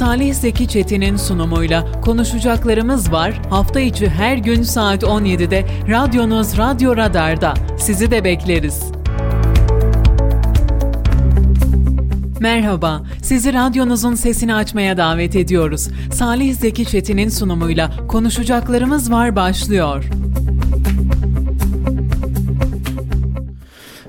Salih Zeki Çetin'in sunumuyla konuşacaklarımız var. Hafta içi her gün saat 17'de radyonuz Radyo Radar'da. Sizi de bekleriz. Merhaba, sizi radyonuzun sesini açmaya davet ediyoruz. Salih Zeki Çetin'in sunumuyla konuşacaklarımız var başlıyor.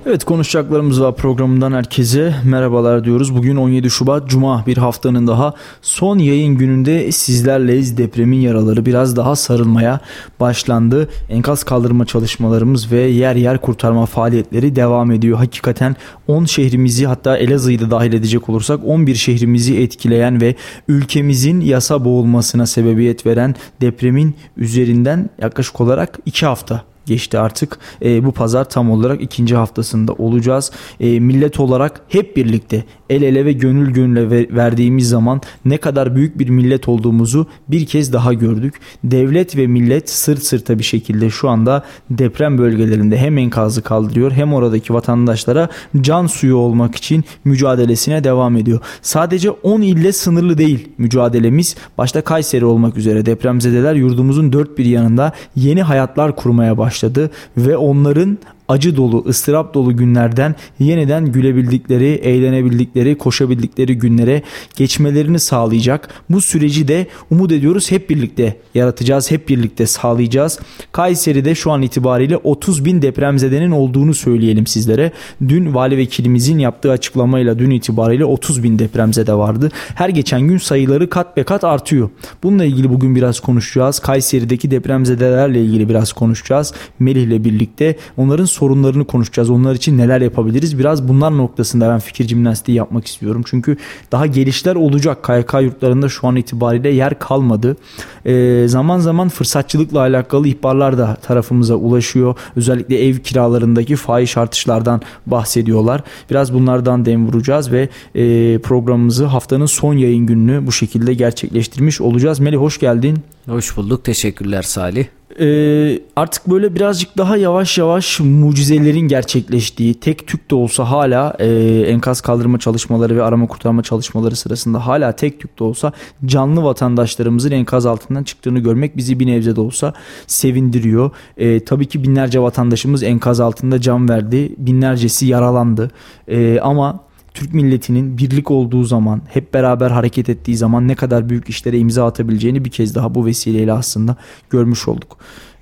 Evet konuşacaklarımız var programından herkese merhabalar diyoruz. Bugün 17 Şubat Cuma bir haftanın daha son yayın gününde sizlerleyiz. Depremin yaraları biraz daha sarılmaya başlandı. Enkaz kaldırma çalışmalarımız ve yer yer kurtarma faaliyetleri devam ediyor. Hakikaten 10 şehrimizi hatta Elazığ'ı da dahil edecek olursak 11 şehrimizi etkileyen ve ülkemizin yasa boğulmasına sebebiyet veren depremin üzerinden yaklaşık olarak 2 hafta geçti artık. E, bu pazar tam olarak ikinci haftasında olacağız. E, millet olarak hep birlikte el ele ve gönül gönüle verdiğimiz zaman ne kadar büyük bir millet olduğumuzu bir kez daha gördük. Devlet ve millet sırt sırta bir şekilde şu anda deprem bölgelerinde hem enkazı kaldırıyor hem oradaki vatandaşlara can suyu olmak için mücadelesine devam ediyor. Sadece 10 ille sınırlı değil mücadelemiz. Başta Kayseri olmak üzere depremzedeler yurdumuzun dört bir yanında yeni hayatlar kurmaya başladı ve onların acı dolu, ıstırap dolu günlerden yeniden gülebildikleri, eğlenebildikleri, koşabildikleri günlere geçmelerini sağlayacak. Bu süreci de umut ediyoruz hep birlikte yaratacağız, hep birlikte sağlayacağız. Kayseri'de şu an itibariyle 30 bin depremzedenin olduğunu söyleyelim sizlere. Dün vali vekilimizin yaptığı açıklamayla dün itibariyle 30 bin depremzede vardı. Her geçen gün sayıları kat be kat artıyor. Bununla ilgili bugün biraz konuşacağız. Kayseri'deki depremzedelerle ilgili biraz konuşacağız. Melih ile birlikte onların sorunlarını konuşacağız. Onlar için neler yapabiliriz? Biraz bunlar noktasında ben fikir jimnastiği yapmak istiyorum. Çünkü daha gelişler olacak. KYK yurtlarında şu an itibariyle yer kalmadı. E, zaman zaman fırsatçılıkla alakalı ihbarlar da tarafımıza ulaşıyor. Özellikle ev kiralarındaki fahiş artışlardan bahsediyorlar. Biraz bunlardan dem vuracağız ve e, programımızı haftanın son yayın gününü bu şekilde gerçekleştirmiş olacağız. Melih hoş geldin. Hoş bulduk. Teşekkürler Salih e, artık böyle birazcık daha yavaş yavaş mucizelerin gerçekleştiği tek tük de olsa hala e, enkaz kaldırma çalışmaları ve arama kurtarma çalışmaları sırasında hala tek tük de olsa canlı vatandaşlarımızın enkaz altından çıktığını görmek bizi bir nebze de olsa sevindiriyor. E, tabii ki binlerce vatandaşımız enkaz altında can verdi. Binlercesi yaralandı. E, ama Türk milletinin birlik olduğu zaman, hep beraber hareket ettiği zaman ne kadar büyük işlere imza atabileceğini bir kez daha bu vesileyle aslında görmüş olduk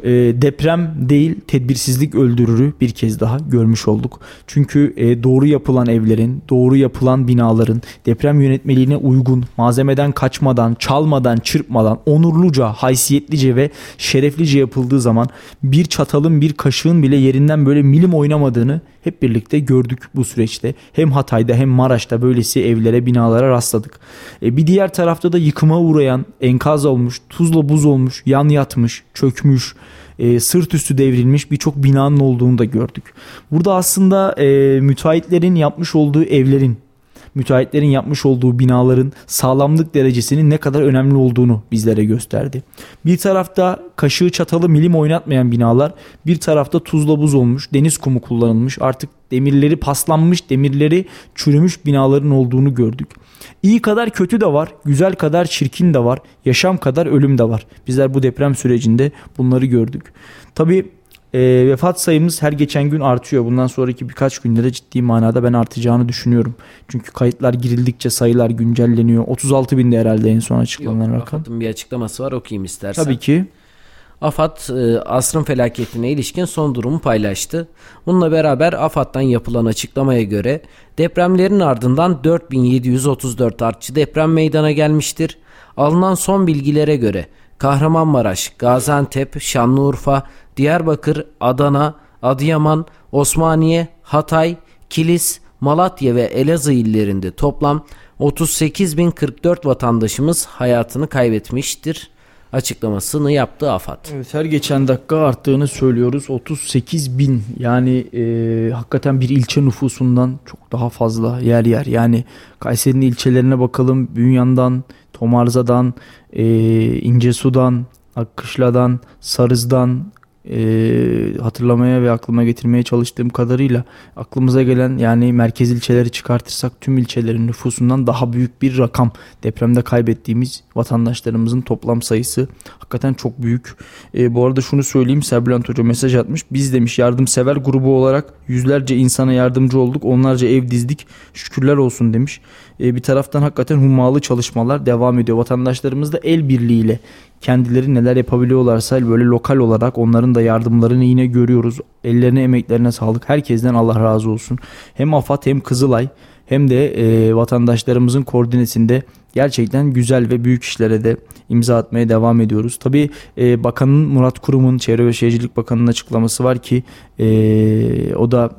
e, deprem değil tedbirsizlik öldürürü bir kez daha görmüş olduk. Çünkü e, doğru yapılan evlerin, doğru yapılan binaların deprem yönetmeliğine uygun, malzemeden kaçmadan, çalmadan, çırpmadan, onurluca, haysiyetlice ve şereflice yapıldığı zaman bir çatalın, bir kaşığın bile yerinden böyle milim oynamadığını hep birlikte gördük bu süreçte. Hem Hatay'da hem Maraş'ta böylesi evlere, binalara rastladık. E, bir diğer tarafta da yıkıma uğrayan, enkaz olmuş, tuzla buz olmuş, yan yatmış, çökmüş, e, sırt üstü devrilmiş birçok binanın olduğunu da gördük. Burada aslında e, müteahhitlerin yapmış olduğu evlerin müteahhitlerin yapmış olduğu binaların sağlamlık derecesinin ne kadar önemli olduğunu bizlere gösterdi. Bir tarafta kaşığı çatalı milim oynatmayan binalar, bir tarafta tuzla buz olmuş, deniz kumu kullanılmış, artık demirleri paslanmış, demirleri çürümüş binaların olduğunu gördük. İyi kadar kötü de var, güzel kadar çirkin de var, yaşam kadar ölüm de var. Bizler bu deprem sürecinde bunları gördük. Tabii e, vefat sayımız her geçen gün artıyor. Bundan sonraki birkaç günde de ciddi manada ben artacağını düşünüyorum. Çünkü kayıtlar girildikçe sayılar güncelleniyor. 36 binde herhalde en son açıklanan Yok, rakam. Bir açıklaması var okuyayım istersen. Tabii ki. AFAD e, asrın felaketine ilişkin son durumu paylaştı. Bununla beraber AFAD'dan yapılan açıklamaya göre depremlerin ardından 4734 artçı deprem meydana gelmiştir. Alınan son bilgilere göre Kahramanmaraş, Gaziantep, Şanlıurfa, Diyarbakır, Adana, Adıyaman, Osmaniye, Hatay, Kilis, Malatya ve Elazığ illerinde toplam 38.044 vatandaşımız hayatını kaybetmiştir açıklamasını yaptı AFAD. Evet, her geçen dakika arttığını söylüyoruz. 38 bin yani e, hakikaten bir ilçe nüfusundan çok daha fazla yer yer. Yani Kayseri'nin ilçelerine bakalım. Bünyan'dan, Tomarza'dan, e, İncesu'dan, Akkışla'dan, Sarız'dan, e, hatırlamaya ve aklıma getirmeye çalıştığım kadarıyla aklımıza gelen yani merkez ilçeleri çıkartırsak tüm ilçelerin nüfusundan daha büyük bir rakam depremde kaybettiğimiz vatandaşlarımızın toplam sayısı hakikaten çok büyük. E, bu arada şunu söyleyeyim Serbülent Hoca mesaj atmış. Biz demiş yardımsever grubu olarak yüzlerce insana yardımcı olduk. Onlarca ev dizdik. Şükürler olsun demiş. E, bir taraftan hakikaten hummalı çalışmalar devam ediyor. Vatandaşlarımız da el birliğiyle kendileri neler yapabiliyorlarsa böyle lokal olarak onların da yardımlarını yine görüyoruz. Ellerine emeklerine sağlık. Herkesten Allah razı olsun. Hem AFAD hem Kızılay hem de e, vatandaşlarımızın koordinesinde gerçekten güzel ve büyük işlere de imza atmaya devam ediyoruz. Tabii e, Bakanın Murat Kurum'un Çevre ve Şehircilik Bakanı'nın açıklaması var ki e, o da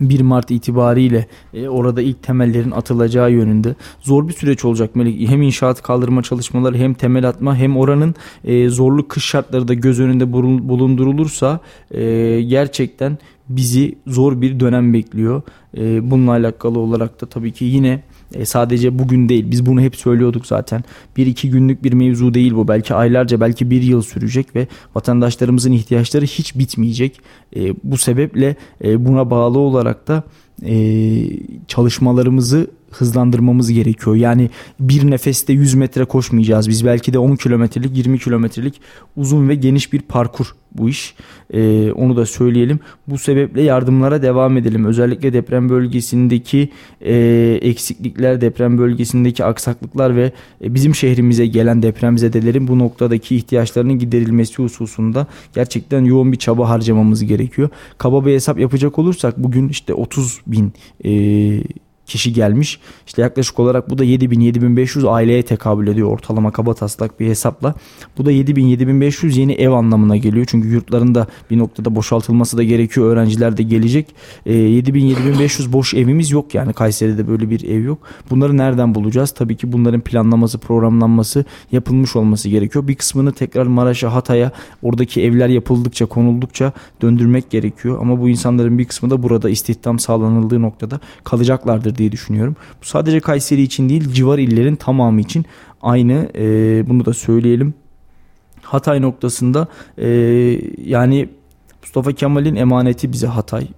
1 Mart itibariyle e, orada ilk temellerin atılacağı yönünde zor bir süreç olacak Melik. Hem inşaat kaldırma çalışmaları hem temel atma hem oranın e, zorlu kış şartları da göz önünde bulundurulursa e, gerçekten bizi zor bir dönem bekliyor. E, bununla alakalı olarak da tabii ki yine e, sadece bugün değil biz bunu hep söylüyorduk zaten. Bir iki günlük bir mevzu değil bu. Belki aylarca belki bir yıl sürecek ve vatandaşlarımızın ihtiyaçları hiç bitmeyecek. E, bu sebeple e, buna bağlı olarak da e, çalışmalarımızı hızlandırmamız gerekiyor. Yani bir nefeste 100 metre koşmayacağız. Biz belki de 10 kilometrelik 20 kilometrelik uzun ve geniş bir parkur bu iş. Ee, onu da söyleyelim. Bu sebeple yardımlara devam edelim. Özellikle deprem bölgesindeki e, eksiklikler, deprem bölgesindeki aksaklıklar ve e, bizim şehrimize gelen depremzedelerin bu noktadaki ihtiyaçlarının giderilmesi hususunda gerçekten yoğun bir çaba harcamamız gerekiyor. Kaba bir hesap yapacak olursak bugün işte 30 bin e, kişi gelmiş. İşte yaklaşık olarak bu da 7000-7500 aileye tekabül ediyor ortalama kaba taslak bir hesapla. Bu da 7000-7500 yeni ev anlamına geliyor. Çünkü yurtların da bir noktada boşaltılması da gerekiyor. Öğrenciler de gelecek. E, 7000-7500 boş evimiz yok yani Kayseri'de böyle bir ev yok. Bunları nereden bulacağız? Tabii ki bunların planlaması, programlanması yapılmış olması gerekiyor. Bir kısmını tekrar Maraş'a, Hatay'a oradaki evler yapıldıkça, konuldukça döndürmek gerekiyor. Ama bu insanların bir kısmı da burada istihdam sağlanıldığı noktada kalacaklardır diye düşünüyorum. Bu sadece Kayseri için değil civar illerin tamamı için aynı e, bunu da söyleyelim. Hatay noktasında e, yani Mustafa Kemal'in emaneti bize Hatay.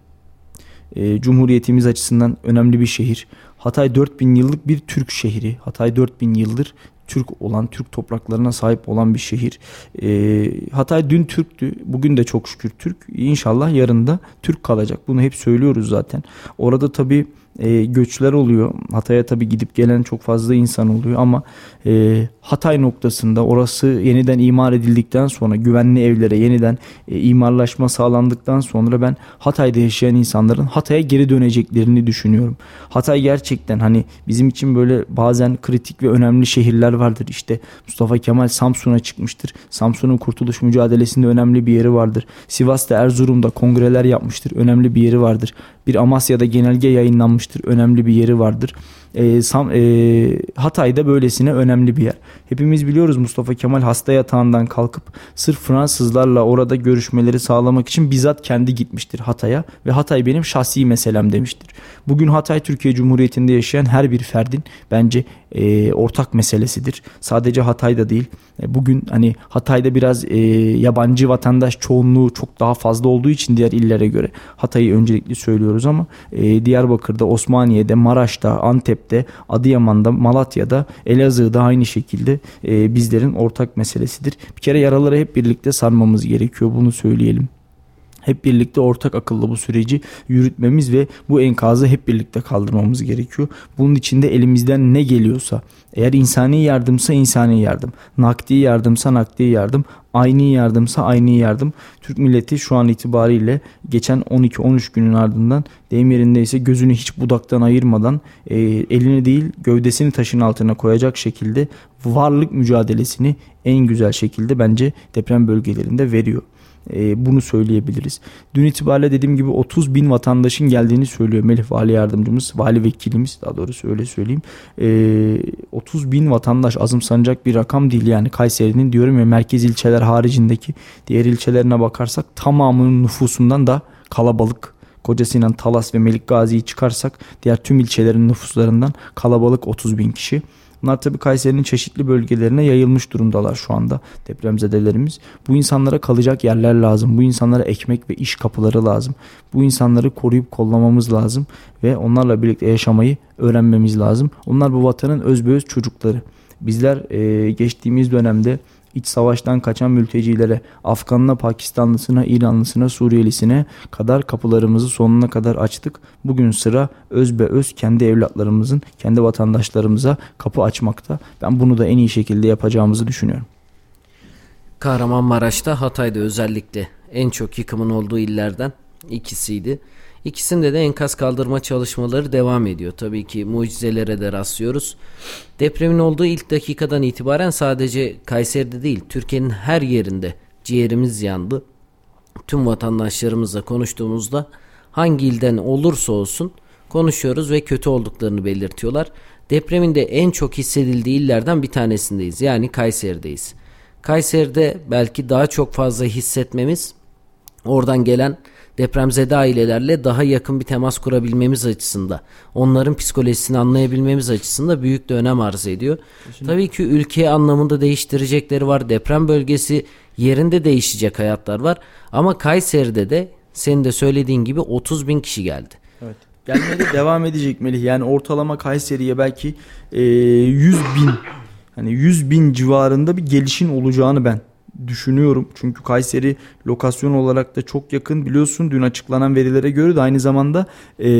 E, Cumhuriyetimiz açısından önemli bir şehir. Hatay 4000 yıllık bir Türk şehri. Hatay 4000 yıldır Türk olan, Türk topraklarına sahip olan bir şehir. E, Hatay dün Türktü, bugün de çok şükür Türk. İnşallah yarın da Türk kalacak. Bunu hep söylüyoruz zaten. Orada tabii e, göçler oluyor. Hatay'a tabi gidip gelen çok fazla insan oluyor ama e, Hatay noktasında orası yeniden imar edildikten sonra güvenli evlere yeniden e, imarlaşma sağlandıktan sonra ben Hatay'da yaşayan insanların Hatay'a geri döneceklerini düşünüyorum. Hatay gerçekten hani bizim için böyle bazen kritik ve önemli şehirler vardır. İşte Mustafa Kemal Samsun'a çıkmıştır. Samsun'un kurtuluş mücadelesinde önemli bir yeri vardır. Sivas'ta Erzurum'da kongreler yapmıştır. Önemli bir yeri vardır. Bir Amasya'da genelge yayınlanmıştır. Önemli bir yeri vardır. E, Sam, e, Hatay'da böylesine önemli bir yer. Hepimiz biliyoruz Mustafa Kemal hasta yatağından kalkıp sırf Fransızlarla orada görüşmeleri sağlamak için bizzat kendi gitmiştir Hatay'a ve Hatay benim şahsi meselem demiştir. Bugün Hatay Türkiye Cumhuriyeti'nde yaşayan her bir ferdin bence e, ortak meselesidir. Sadece Hatay'da değil. E, bugün hani Hatay'da biraz e, yabancı vatandaş çoğunluğu çok daha fazla olduğu için diğer illere göre Hatay'ı öncelikli söylüyoruz ama e, Diyarbakır'da, Osmaniye'de, Maraş'ta, Antep'te, Adıyaman'da, Malatya'da, Elazığ'da aynı şekilde e, bizlerin ortak meselesidir. Bir kere yaraları hep birlikte sarmamız gerekiyor. Bunu söyleyelim hep birlikte ortak akıllı bu süreci yürütmemiz ve bu enkazı hep birlikte kaldırmamız gerekiyor. Bunun için de elimizden ne geliyorsa eğer insani yardımsa insani yardım, nakdi yardımsa nakdi yardım, aynı yardımsa aynı yardım. Türk milleti şu an itibariyle geçen 12-13 günün ardından deyim yerindeyse gözünü hiç budaktan ayırmadan e, elini değil gövdesini taşın altına koyacak şekilde varlık mücadelesini en güzel şekilde bence deprem bölgelerinde veriyor e, bunu söyleyebiliriz. Dün itibariyle dediğim gibi 30 bin vatandaşın geldiğini söylüyor Melih Vali Yardımcımız, Vali Vekilimiz daha doğrusu öyle söyleyeyim. E, 30 bin vatandaş azımsanacak bir rakam değil yani Kayseri'nin diyorum ya merkez ilçeler haricindeki diğer ilçelerine bakarsak tamamının nüfusundan da kalabalık. Koca Sinan, Talas ve Melik Gazi'yi çıkarsak diğer tüm ilçelerin nüfuslarından kalabalık 30 bin kişi. Bunlar tabii Kayseri'nin çeşitli bölgelerine yayılmış durumdalar şu anda depremzedelerimiz. Bu insanlara kalacak yerler lazım. Bu insanlara ekmek ve iş kapıları lazım. Bu insanları koruyup kollamamız lazım ve onlarla birlikte yaşamayı öğrenmemiz lazım. Onlar bu vatanın özbeöz çocukları. Bizler e, geçtiğimiz dönemde iç savaştan kaçan mültecilere, Afganına, Pakistanlısına, İranlısına, Suriyelisine kadar kapılarımızı sonuna kadar açtık. Bugün sıra öz be öz kendi evlatlarımızın, kendi vatandaşlarımıza kapı açmakta. Ben bunu da en iyi şekilde yapacağımızı düşünüyorum. Kahramanmaraş'ta Hatay'da özellikle en çok yıkımın olduğu illerden ikisiydi. İkisinde de enkaz kaldırma çalışmaları devam ediyor. Tabii ki mucizelere de rastlıyoruz. Depremin olduğu ilk dakikadan itibaren sadece Kayseri'de değil Türkiye'nin her yerinde ciğerimiz yandı. Tüm vatandaşlarımızla konuştuğumuzda hangi ilden olursa olsun konuşuyoruz ve kötü olduklarını belirtiyorlar. Depremin de en çok hissedildiği illerden bir tanesindeyiz. Yani Kayseri'deyiz. Kayseri'de belki daha çok fazla hissetmemiz oradan gelen depremzede ailelerle daha yakın bir temas kurabilmemiz açısında, onların psikolojisini anlayabilmemiz açısında büyük de önem arz ediyor. Kesinlikle. Tabii ki ülke anlamında değiştirecekleri var. Deprem bölgesi yerinde değişecek hayatlar var. Ama Kayseri'de de senin de söylediğin gibi 30 bin kişi geldi. Evet. Gelmeye de devam edecek Melih. Yani ortalama Kayseri'ye belki e, 100 bin hani 100 bin civarında bir gelişin olacağını ben düşünüyorum. Çünkü Kayseri lokasyon olarak da çok yakın biliyorsun dün açıklanan verilere göre de aynı zamanda e,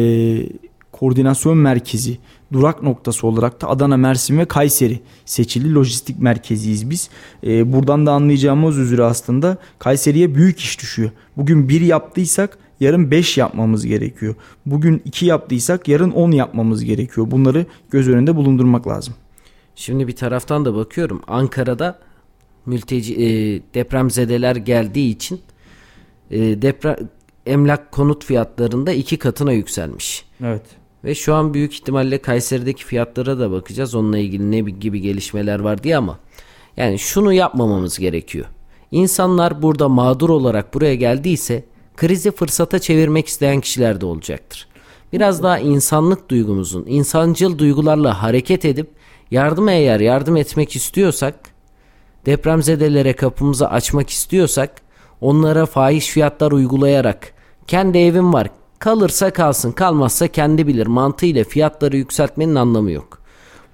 koordinasyon merkezi durak noktası olarak da Adana, Mersin ve Kayseri seçili lojistik merkeziyiz biz. E, buradan da anlayacağımız üzere aslında Kayseri'ye büyük iş düşüyor. Bugün bir yaptıysak yarın 5 yapmamız gerekiyor. Bugün 2 yaptıysak yarın 10 yapmamız gerekiyor. Bunları göz önünde bulundurmak lazım. Şimdi bir taraftan da bakıyorum Ankara'da mülteci e, depremzedeler geldiği için e, deprem emlak konut fiyatlarında iki katına yükselmiş. Evet. Ve şu an büyük ihtimalle Kayseri'deki fiyatlara da bakacağız. Onunla ilgili ne gibi gelişmeler var diye ama yani şunu yapmamamız gerekiyor. İnsanlar burada mağdur olarak buraya geldiyse krizi fırsata çevirmek isteyen kişiler de olacaktır. Biraz daha insanlık duygumuzun, insancıl duygularla hareket edip yardım eğer yardım etmek istiyorsak depremzedelere kapımızı açmak istiyorsak onlara fahiş fiyatlar uygulayarak kendi evim var kalırsa kalsın kalmazsa kendi bilir mantığıyla fiyatları yükseltmenin anlamı yok.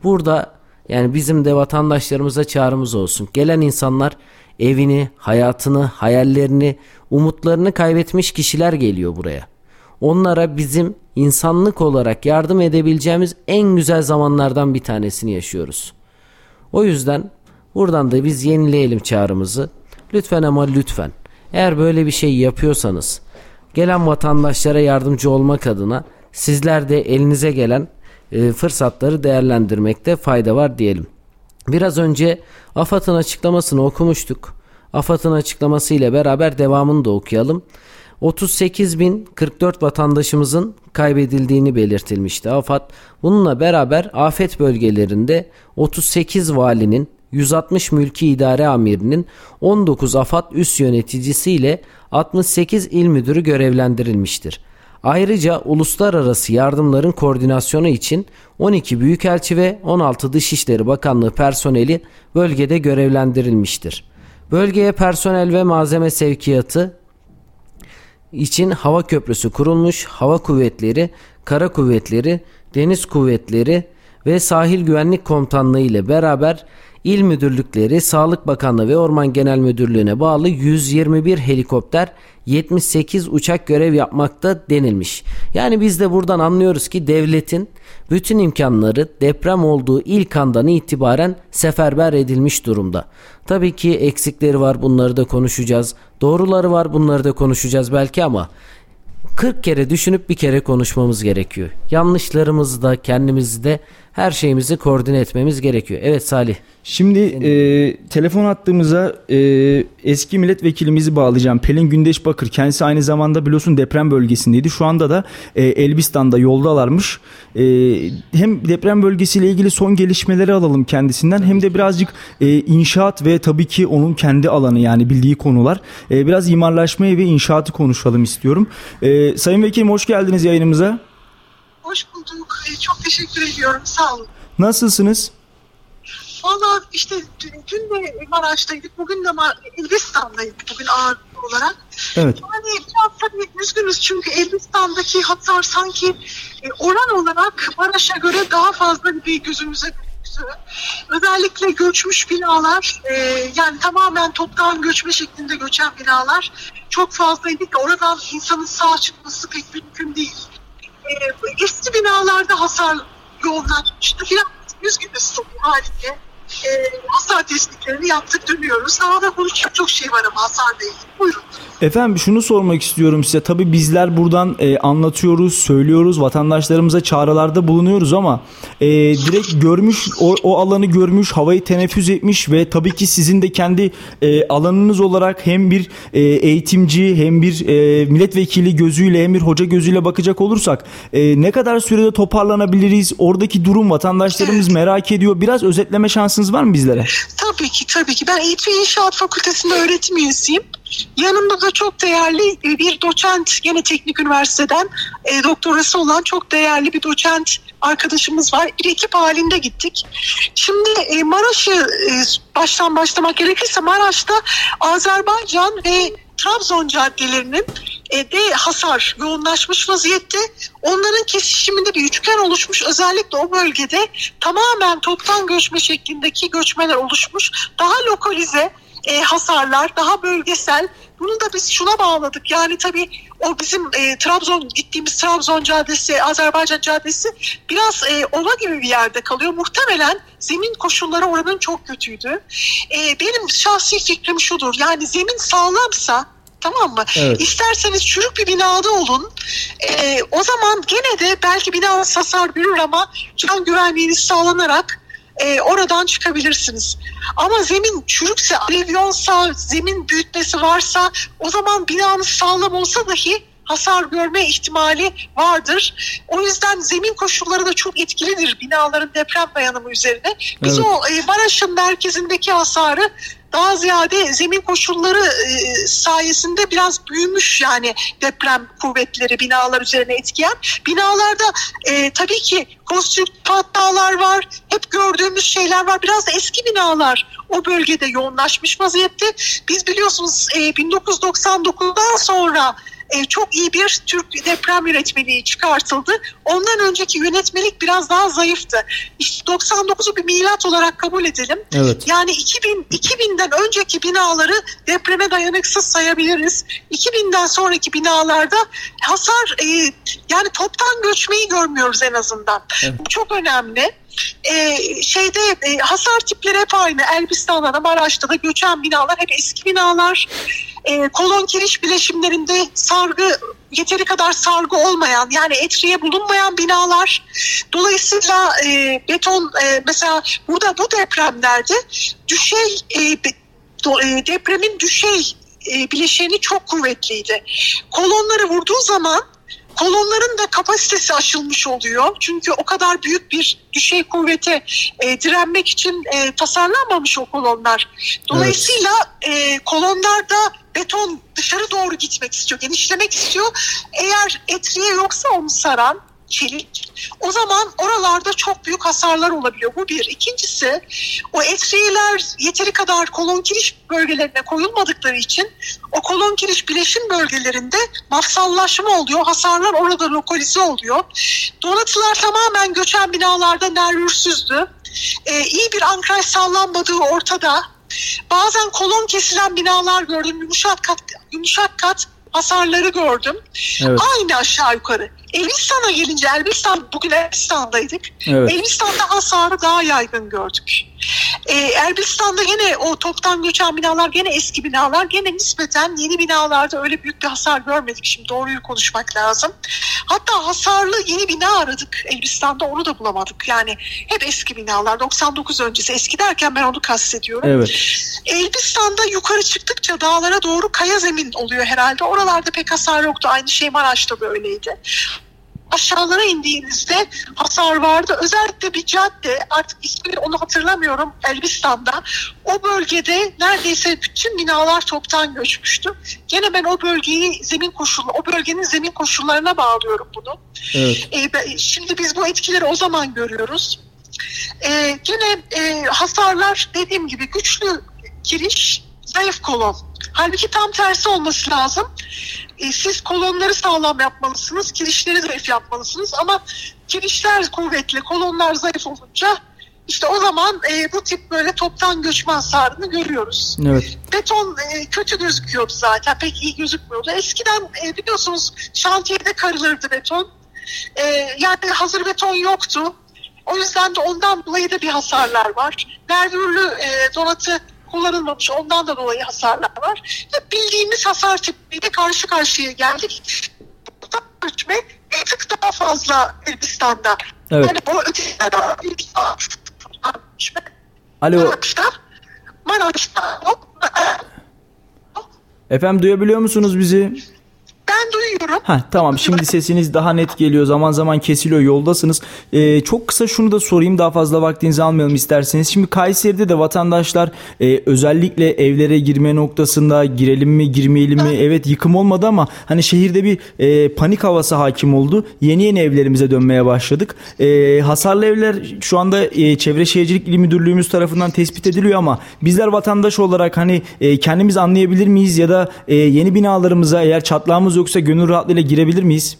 Burada yani bizim de vatandaşlarımıza çağrımız olsun. Gelen insanlar evini, hayatını, hayallerini, umutlarını kaybetmiş kişiler geliyor buraya. Onlara bizim insanlık olarak yardım edebileceğimiz en güzel zamanlardan bir tanesini yaşıyoruz. O yüzden Buradan da biz yenileyelim çağrımızı. Lütfen ama lütfen eğer böyle bir şey yapıyorsanız gelen vatandaşlara yardımcı olmak adına sizler de elinize gelen e, fırsatları değerlendirmekte fayda var diyelim. Biraz önce AFAD'ın açıklamasını okumuştuk. AFAD'ın açıklaması ile beraber devamını da okuyalım. 38.044 vatandaşımızın kaybedildiğini belirtilmişti AFAD. Bununla beraber afet bölgelerinde 38 valinin 160 mülki idare amirinin 19 AFAD üst yöneticisi ile 68 il müdürü görevlendirilmiştir. Ayrıca uluslararası yardımların koordinasyonu için 12 büyükelçi ve 16 Dışişleri Bakanlığı personeli bölgede görevlendirilmiştir. Bölgeye personel ve malzeme sevkiyatı için hava köprüsü kurulmuş, hava kuvvetleri, kara kuvvetleri, deniz kuvvetleri ve sahil güvenlik komutanlığı ile beraber İl müdürlükleri, Sağlık Bakanlığı ve Orman Genel Müdürlüğü'ne bağlı 121 helikopter, 78 uçak görev yapmakta denilmiş. Yani biz de buradan anlıyoruz ki devletin bütün imkanları deprem olduğu ilk andan itibaren seferber edilmiş durumda. Tabii ki eksikleri var bunları da konuşacağız. Doğruları var bunları da konuşacağız belki ama 40 kere düşünüp bir kere konuşmamız gerekiyor. Yanlışlarımızı da kendimizi de her şeyimizi koordine etmemiz gerekiyor. Evet Salih. Şimdi e, telefon attığımıza e, eski milletvekilimizi bağlayacağım. Pelin Gündeş Bakır. Kendisi aynı zamanda biliyorsun deprem bölgesindeydi. Şu anda da e, Elbistan'da yoldalarmış. E, hem deprem bölgesiyle ilgili son gelişmeleri alalım kendisinden. Hem de birazcık e, inşaat ve tabii ki onun kendi alanı yani bildiği konular. E, biraz imarlaşmayı ve inşaatı konuşalım istiyorum. E, Sayın Vekilim hoş geldiniz yayınımıza. Hoş bulduk. Çok teşekkür ediyorum. Sağ olun. Nasılsınız? Valla işte dün de Maraş'taydık, bugün de Elbistan'daydık bugün ağır olarak. Evet. Yani biraz tabii üzgünüz çünkü Elbistan'daki hasar sanki e, oran olarak Maraş'a göre daha fazla bir gözümüze. Özellikle göçmüş binalar, e, yani tamamen toptan göçme şeklinde göçen binalar çok fazlaydı ki oradan insanın sağ çıkması pek mümkün değil. E, eski binalarda hasar yoğunlaşmıştı. Biraz üzgünüz tabii haliyle e, hasar tespitlerini yaptık dönüyoruz. Daha da konuşacak çok şey var ama hasarla ilgili. Buyurun. Efendim şunu sormak istiyorum size. Tabii bizler buradan e, anlatıyoruz, söylüyoruz, vatandaşlarımıza çağrılarda bulunuyoruz ama e, direkt görmüş, o, o alanı görmüş, havayı teneffüs etmiş ve tabii ki sizin de kendi e, alanınız olarak hem bir e, eğitimci hem bir e, milletvekili gözüyle hem bir hoca gözüyle bakacak olursak e, ne kadar sürede toparlanabiliriz? Oradaki durum vatandaşlarımız merak ediyor. Biraz özetleme şansınız var mı bizlere? Tabii ki tabii ki. Ben ve İnşaat Fakültesi'nde öğretim üyesiyim. Yanımda da çok değerli e, bir doçent gene teknik üniversiteden e, doktorası olan çok değerli bir doçent arkadaşımız var. Bir ekip halinde gittik. Şimdi e, Maraş'ı e, baştan başlamak gerekirse Maraş'ta Azerbaycan ve Trabzon caddelerinin e, de hasar yoğunlaşmış vaziyette. Onların kesişiminde bir üçgen oluşmuş. Özellikle o bölgede tamamen toptan göçme şeklindeki göçmeler oluşmuş. Daha lokalize e, hasarlar, daha bölgesel. Bunu da biz şuna bağladık. Yani tabii o bizim e, Trabzon gittiğimiz Trabzon Caddesi, Azerbaycan Caddesi biraz e, ova gibi bir yerde kalıyor. Muhtemelen zemin koşulları oranın çok kötüydü. E, benim şahsi fikrim şudur. Yani zemin sağlamsa tamam mı? Evet. İsterseniz çürük bir binada olun. E, o zaman gene de belki binanız hasar görür ama can güvenliğiniz sağlanarak e, oradan çıkabilirsiniz. Ama zemin çürükse, alevyonsa, zemin büyütmesi varsa o zaman binanız sağlam olsa dahi hasar görme ihtimali vardır. O yüzden zemin koşulları da çok etkilidir binaların deprem dayanımı üzerine. Biz Evet. o e, Maraş'ın merkezindeki hasarı daha ziyade zemin koşulları e, sayesinde biraz büyümüş yani deprem kuvvetleri binalar üzerine etkiyen. Binalarda e, tabii ki konstrüktif hatalar var, hep gördüğümüz şeyler var. Biraz da eski binalar o bölgede yoğunlaşmış vaziyette. Biz biliyorsunuz e, 1999'dan sonra e, çok iyi bir Türk deprem yönetmeliği çıkartıldı. Ondan önceki yönetmelik biraz daha zayıftı. İşte 99'u bir milat olarak kabul edelim. Evet. Yani 2000 2000'den önceki binaları depreme dayanıksız sayabiliriz. 2000'den sonraki binalarda hasar e, yani toptan göçmeyi görmüyoruz en azından. Evet. Bu çok önemli. E, şeyde e, hasar tipleri hep aynı. Elbistan'da da Maraş'ta da göçen binalar hep eski binalar. E, kolon kiriş bileşimlerinde sargı yeteri kadar sargı olmayan yani etriye bulunmayan binalar. Dolayısıyla e, beton e, mesela burada bu depremlerde düşey e, e, depremin düşey e, bileşeni çok kuvvetliydi. Kolonları vurduğu zaman kolonların da kapasitesi aşılmış oluyor. Çünkü o kadar büyük bir düşey kuvvete e, direnmek için e, tasarlanmamış o kolonlar. Dolayısıyla e, kolonlarda beton dışarı doğru gitmek istiyor, genişlemek istiyor. Eğer etriye yoksa onu saran çelik o zaman oralarda çok büyük hasarlar olabiliyor. Bu bir. İkincisi o etriyeler yeteri kadar kolon kiriş bölgelerine koyulmadıkları için o kolon kiriş bileşim bölgelerinde mafsallaşma oluyor. Hasarlar orada lokalize oluyor. Donatılar tamamen göçen binalarda nervürsüzdü. Ee, iyi bir ankraj sağlanmadığı ortada. Bazen kolon kesilen binalar gördüm. Yumuşak kat, yumuşak kat hasarları gördüm. Evet. Aynı aşağı yukarı. Elbistan'a gelince Elbistan bugün Elbistan'daydık. Evet. Elbistan'da hasarı daha yaygın gördük. Ee, Elbistan'da yine o toptan göçen binalar gene eski binalar gene nispeten yeni binalarda öyle büyük bir hasar görmedik. Şimdi doğruyu konuşmak lazım. Hatta hasarlı yeni bina aradık Elbistan'da onu da bulamadık. Yani hep eski binalar 99 öncesi eski derken ben onu kastediyorum. Evet. Elbistan'da yukarı çıktıkça dağlara doğru kaya zemin oluyor herhalde. Oralarda pek hasar yoktu. Aynı şey Maraş'ta da öyleydi. Aşağılara indiğinizde hasar vardı. Özellikle bir cadde artık ismini onu hatırlamıyorum Elbistan'da. O bölgede neredeyse bütün binalar toptan göçmüştü. Gene ben o bölgeyi zemin koşulu, o bölgenin zemin koşullarına bağlıyorum bunu. Evet. E, ben- şimdi biz bu etkileri o zaman görüyoruz. E, yine e, hasarlar dediğim gibi güçlü giriş, zayıf kolon. Halbuki tam tersi olması lazım. E, siz kolonları sağlam yapmalısınız, kirişleri zayıf yapmalısınız. Ama kirişler kuvvetli, kolonlar zayıf olunca işte o zaman e, bu tip böyle toptan göçme hasarını görüyoruz. Evet. Beton e, kötü gözüküyordu zaten, pek iyi gözükmüyordu. Eskiden e, biliyorsunuz şantiyede karılırdı beton. E, yani hazır beton yoktu. O yüzden de ondan dolayı da bir hasarlar var. Nervürlü e, donatı kullanılmamış. Ondan da dolayı hasarlar var. Ve bildiğimiz hasar tipiyle karşı karşıya geldik. Ölçme bir tık daha fazla Elbistan'da. Evet. Yani o öteden Alo. Maraş'ta, Maraş'ta yok. Efendim duyabiliyor musunuz bizi? Ha tamam şimdi sesiniz daha net geliyor. Zaman zaman kesiliyor yoldasınız. Ee, çok kısa şunu da sorayım daha fazla vaktinizi almayalım isterseniz. Şimdi Kayseri'de de vatandaşlar e, özellikle evlere girme noktasında girelim mi girmeyelim mi? Evet yıkım olmadı ama hani şehirde bir e, panik havası hakim oldu. Yeni yeni evlerimize dönmeye başladık. E, hasarlı evler şu anda e, Çevre Şehircilik İl Müdürlüğümüz tarafından tespit ediliyor ama bizler vatandaş olarak hani e, kendimiz anlayabilir miyiz ya da e, yeni binalarımıza eğer çatlağımız yoksa gönül rahatlığıyla girebilir miyiz?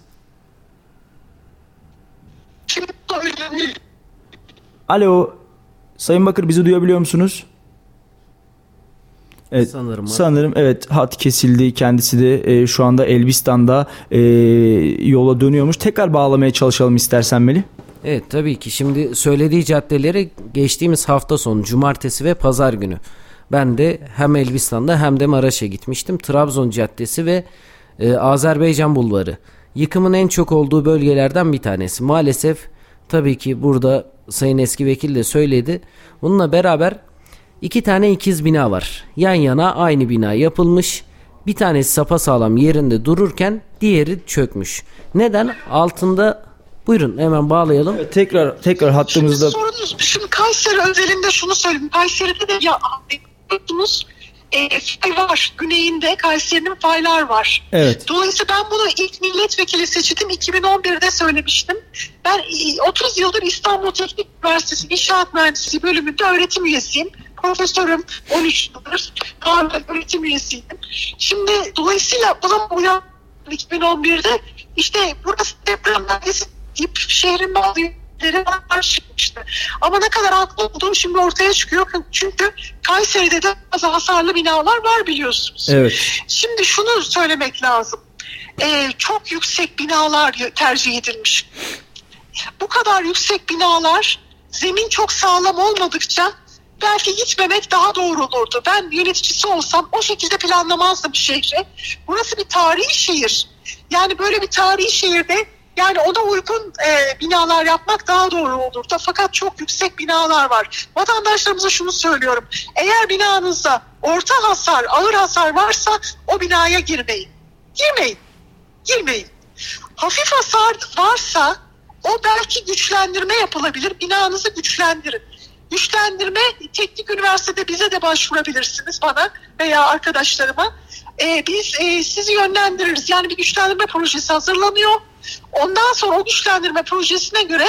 Alo. Sayın Bakır bizi duyabiliyor musunuz? Evet, Sanırım. Sanırım evet hat kesildi. Kendisi de e, şu anda Elbistan'da e, yola dönüyormuş. Tekrar bağlamaya çalışalım istersen Melih. Evet tabii ki şimdi söylediği caddeleri geçtiğimiz hafta sonu cumartesi ve pazar günü ben de hem Elbistan'da hem de Maraş'a gitmiştim. Trabzon Caddesi ve e, Azerbaycan Bulvarı yıkımın en çok olduğu bölgelerden bir tanesi. Maalesef tabii ki burada Sayın Eski Vekil de söyledi. Bununla beraber iki tane ikiz bina var. Yan yana aynı bina yapılmış. Bir tanesi sapasağlam yerinde dururken diğeri çökmüş. Neden? Altında buyurun hemen bağlayalım. Evet, tekrar tekrar hattımızda Şimdi sorunuz, şimdi Kayseri özelinde şunu söyleyeyim. Kayseri'de de ya biliyorsunuz e, fay var. Güneyinde Kayseri'nin faylar var. evet Dolayısıyla ben bunu ilk milletvekili seçildim 2011'de söylemiştim. Ben e, 30 yıldır İstanbul Teknik Üniversitesi İnşaat Mühendisliği bölümünde öğretim üyesiyim. Profesörüm 13 yıldır. Öğretim üyesiydim. Şimdi dolayısıyla o zaman uyan 2011'de işte burası deprem bölgesi deyip şehrin bazı yerleri çıkmıştı. Ama ne kadar haklı olduğum şimdi ortaya çıkıyor. Çünkü Kayseri'de de bazı hasarlı binalar var biliyorsunuz. evet Şimdi şunu söylemek lazım. Ee, çok yüksek binalar tercih edilmiş. Bu kadar yüksek binalar zemin çok sağlam olmadıkça belki gitmemek daha doğru olurdu. Ben yöneticisi olsam o şekilde planlamazdım şehri. Burası bir tarihi şehir. Yani böyle bir tarihi şehirde yani ona uygun e, binalar yapmak daha doğru olurdu. Fakat çok yüksek binalar var. Vatandaşlarımıza şunu söylüyorum. Eğer binanızda orta hasar, ağır hasar varsa o binaya girmeyin. Girmeyin. Girmeyin. Hafif hasar varsa o belki güçlendirme yapılabilir. Binanızı güçlendirin. Güçlendirme teknik üniversitede bize de başvurabilirsiniz bana veya arkadaşlarıma. Ee, biz e, sizi yönlendiririz. Yani bir güçlendirme projesi hazırlanıyor. Ondan sonra o güçlendirme projesine göre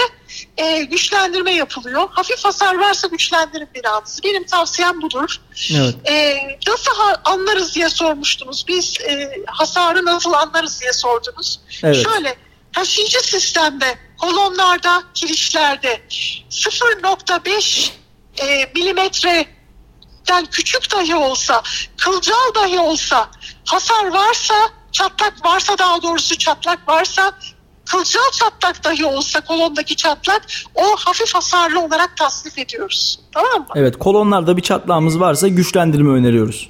e, güçlendirme yapılıyor. Hafif hasar varsa güçlendirin binanızı. Benim tavsiyem budur. evet E, nasıl anlarız diye sormuştunuz. Biz e, hasarı nasıl anlarız diye sordunuz. Evet. Şöyle taşıyıcı sistemde, kolonlarda, kirişlerde 0.5 e, milimetreden küçük dahi olsa, kılcal dahi olsa hasar varsa, çatlak varsa daha doğrusu çatlak varsa kılcal çatlak dahi olsa kolondaki çatlak o hafif hasarlı olarak tasnif ediyoruz. Tamam mı? evet kolonlarda bir çatlağımız varsa güçlendirme öneriyoruz.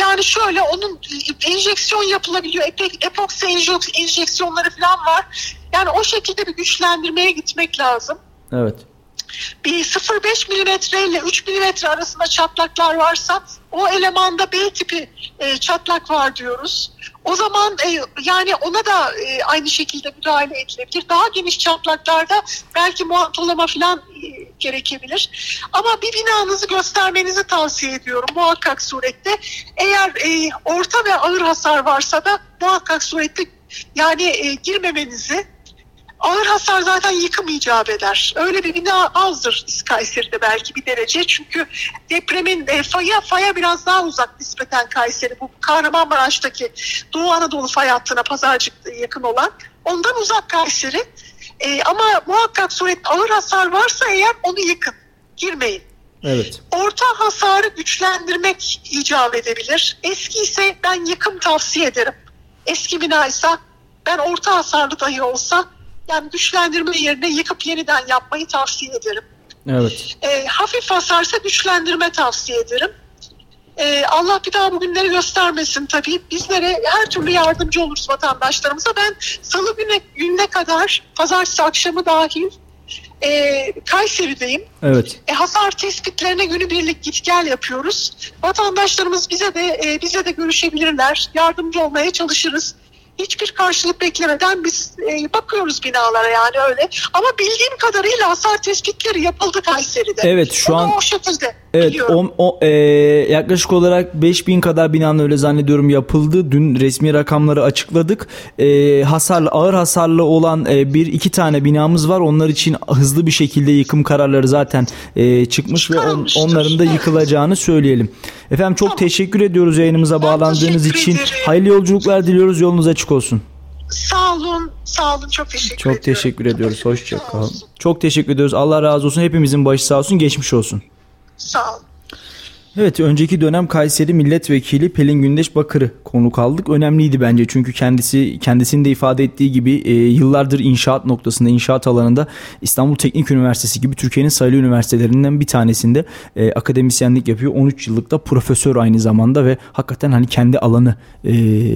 Yani şöyle onun enjeksiyon yapılabiliyor. Epoksi enje- enjeksiyonları falan var. Yani o şekilde bir güçlendirmeye gitmek lazım. Evet. Bir 0.5 milimetre ile 3 milimetre arasında çatlaklar varsa o elemanda B tipi e, çatlak var diyoruz. O zaman e, yani ona da e, aynı şekilde müdahale edilebilir. Daha geniş çatlaklarda belki muhatolama falan e, gerekebilir. Ama bir binanızı göstermenizi tavsiye ediyorum muhakkak surette. Eğer e, orta ve ağır hasar varsa da muhakkak surette yani e, girmemenizi ağır hasar zaten yıkım icap eder. Öyle bir bina azdır Kayseri'de belki bir derece. Çünkü depremin e, faya, faya biraz daha uzak nispeten Kayseri. Bu Kahramanmaraş'taki Doğu Anadolu fay hattına pazarcık yakın olan. Ondan uzak Kayseri. E, ama muhakkak suret ağır hasar varsa eğer onu yıkın. Girmeyin. Evet. Orta hasarı güçlendirmek icap edebilir. Eski ise ben yıkım tavsiye ederim. Eski bina ise ben orta hasarlı dahi olsa yani güçlendirme yerine yıkıp yeniden yapmayı tavsiye ederim. Evet. E, hafif hasarsa güçlendirme tavsiye ederim. E, Allah bir daha bugünleri göstermesin tabii. Bizlere her türlü yardımcı oluruz vatandaşlarımıza. Ben salı güne, gününe kadar pazartesi akşamı dahil e, Kayseri'deyim. Evet. E, hasar tespitlerine günübirlik git gel yapıyoruz. Vatandaşlarımız bize de e, bize de görüşebilirler. Yardımcı olmaya çalışırız hiçbir karşılık beklemeden biz e, bakıyoruz binalara yani öyle. Ama bildiğim kadarıyla hasar tespitleri yapıldı Kayseri'de. Evet şu an o şekilde Evet biliyorum. o, o e, yaklaşık olarak 5000 kadar binanın öyle zannediyorum yapıldı. Dün resmi rakamları açıkladık. E, hasarlı ağır hasarlı olan e, bir iki tane binamız var. Onlar için hızlı bir şekilde yıkım kararları zaten e, çıkmış ve on, onların da yıkılacağını söyleyelim. Efendim çok Tamam. teşekkür ediyoruz yayınımıza Ben bağlandığınız için. ederim. Hayırlı yolculuklar diliyoruz. Yolunuz açık olsun. Sağ olun, sağ olun. Çok teşekkür ediyorum. Çok teşekkür ediyoruz. Sağ Hoşçakalın. olsun. Çok teşekkür ediyoruz. Allah razı olsun. Hepimizin başı sağ olsun. Geçmiş olsun. Sağ olun. Evet önceki dönem Kayseri Milletvekili Pelin Gündeş Bakır'ı konuk aldık. Önemliydi bence çünkü kendisi kendisinin de ifade ettiği gibi e, yıllardır inşaat noktasında inşaat alanında İstanbul Teknik Üniversitesi gibi Türkiye'nin sayılı üniversitelerinden bir tanesinde e, akademisyenlik yapıyor. 13 yıllık da profesör aynı zamanda ve hakikaten hani kendi alanı e,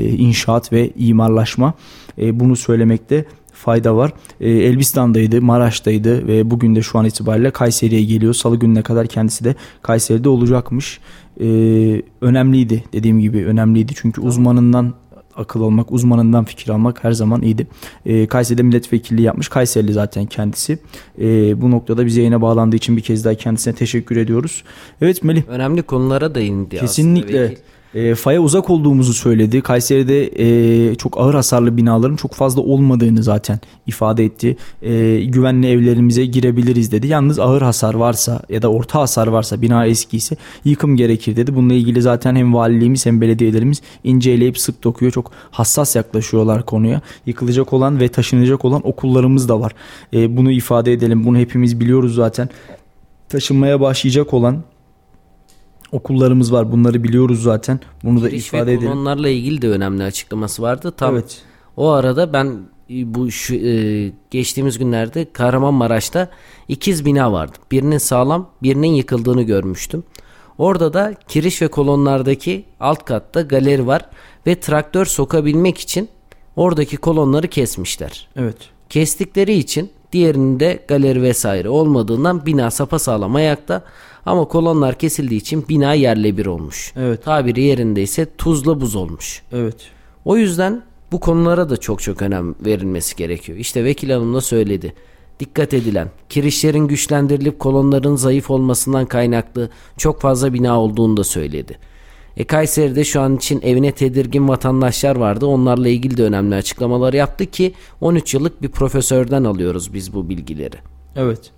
inşaat ve imarlaşma. E, bunu söylemekte fayda var. E, Elbistan'daydı, Maraş'taydı ve bugün de şu an itibariyle Kayseri'ye geliyor. Salı gününe kadar kendisi de Kayseri'de olacakmış. E, önemliydi dediğim gibi önemliydi çünkü uzmanından akıl almak, uzmanından fikir almak her zaman iyiydi. E, Kayseri'de milletvekilliği yapmış. Kayserili zaten kendisi. E, bu noktada bize yayına bağlandığı için bir kez daha kendisine teşekkür ediyoruz. Evet Melih. Önemli konulara değindi Kesinlikle. aslında. vekil. E, faya uzak olduğumuzu söyledi. Kayseri'de e, çok ağır hasarlı binaların çok fazla olmadığını zaten ifade etti. E, güvenli evlerimize girebiliriz dedi. Yalnız ağır hasar varsa ya da orta hasar varsa bina eskiyse yıkım gerekir dedi. Bununla ilgili zaten hem valiliğimiz hem belediyelerimiz inceleyip sık dokuyor. Çok hassas yaklaşıyorlar konuya. Yıkılacak olan ve taşınacak olan okullarımız da var. E, bunu ifade edelim. Bunu hepimiz biliyoruz zaten. Taşınmaya başlayacak olan okullarımız var. Bunları biliyoruz zaten. Bunu da Giriş ifade ve edelim. kolonlarla ilgili de önemli açıklaması vardı. Tam Evet. o arada ben e, bu şu, e, geçtiğimiz günlerde Kahramanmaraş'ta ikiz bina vardı. Birinin sağlam, birinin yıkıldığını görmüştüm. Orada da kiriş ve kolonlardaki alt katta galeri var ve traktör sokabilmek için oradaki kolonları kesmişler. Evet. Kestikleri için diğerinde galeri vesaire olmadığından bina sapasağlam ayakta ama kolonlar kesildiği için bina yerle bir olmuş. Evet. Tabiri yerinde ise tuzla buz olmuş. Evet. O yüzden bu konulara da çok çok önem verilmesi gerekiyor. İşte vekil hanım da söyledi. Dikkat edilen, kirişlerin güçlendirilip kolonların zayıf olmasından kaynaklı çok fazla bina olduğunu da söyledi. E Kayseri'de şu an için evine tedirgin vatandaşlar vardı. Onlarla ilgili de önemli açıklamalar yaptı ki 13 yıllık bir profesörden alıyoruz biz bu bilgileri. Evet.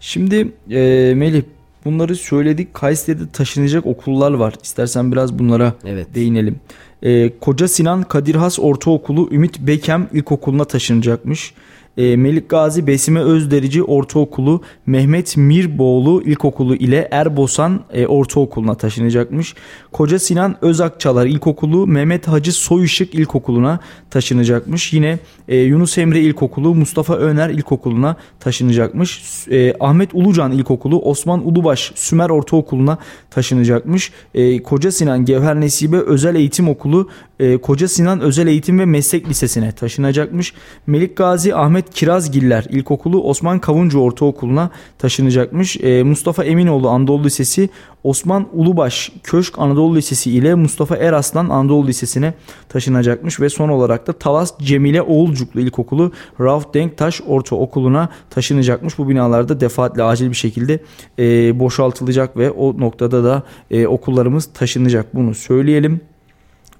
Şimdi e, Melih bunları söyledik. Kayseri'de taşınacak okullar var. İstersen biraz bunlara Evet. değinelim. E, Koca Sinan Kadir Has Ortaokulu Ümit Bekem İlkokulu'na taşınacakmış. E, Melik Gazi Besime Özderici Ortaokulu Mehmet Mirboğlu İlkokulu ile Erbosan e, Ortaokulu'na taşınacakmış. Koca Sinan Özakçalar İlkokulu Mehmet Hacı Soyuşık İlkokulu'na taşınacakmış. Yine e, Yunus Emre İlkokulu Mustafa Öner İlkokulu'na taşınacakmış. E, Ahmet Ulucan İlkokulu Osman Ulubaş Sümer Ortaokulu'na taşınacakmış. E, Koca Sinan Gevher Nesibe Özel Eğitim Okulu e, Koca Sinan Özel Eğitim ve Meslek Lisesi'ne taşınacakmış. Melik Gazi Ahmet Kirazgiller İlkokulu Osman Kavuncu Ortaokulu'na taşınacakmış. E, Mustafa Eminoğlu Anadolu Lisesi Osman Ulubaş Köşk Anadolu Lisesi ile Mustafa Eraslan Anadolu Lisesi'ne taşınacakmış ve son olarak da Talas Cemile Oğulcuklu İlkokulu Rauf Denktaş Ortaokulu'na taşınacakmış. Bu binalarda defaatle acil bir şekilde e, boşaltılacak ve o noktada da e, okullarımız taşınacak. Bunu söyleyelim.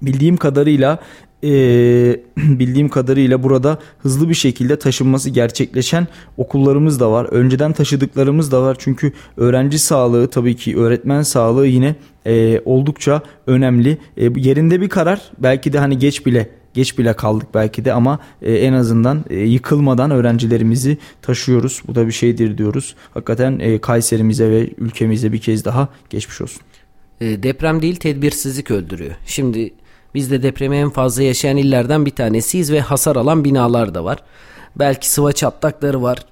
Bildiğim kadarıyla e, bildiğim kadarıyla burada hızlı bir şekilde taşınması gerçekleşen okullarımız da var. Önceden taşıdıklarımız da var. Çünkü öğrenci sağlığı tabii ki öğretmen sağlığı yine e, oldukça önemli. E, yerinde bir karar belki de hani geç bile geç bile kaldık belki de ama e, en azından e, yıkılmadan öğrencilerimizi taşıyoruz. Bu da bir şeydir diyoruz. Hakikaten e, Kayserimize ve ülkemize bir kez daha geçmiş olsun. Deprem değil tedbirsizlik öldürüyor. Şimdi biz de depremi en fazla yaşayan illerden bir tanesiyiz ve hasar alan binalar da var. Belki sıva çatlakları var.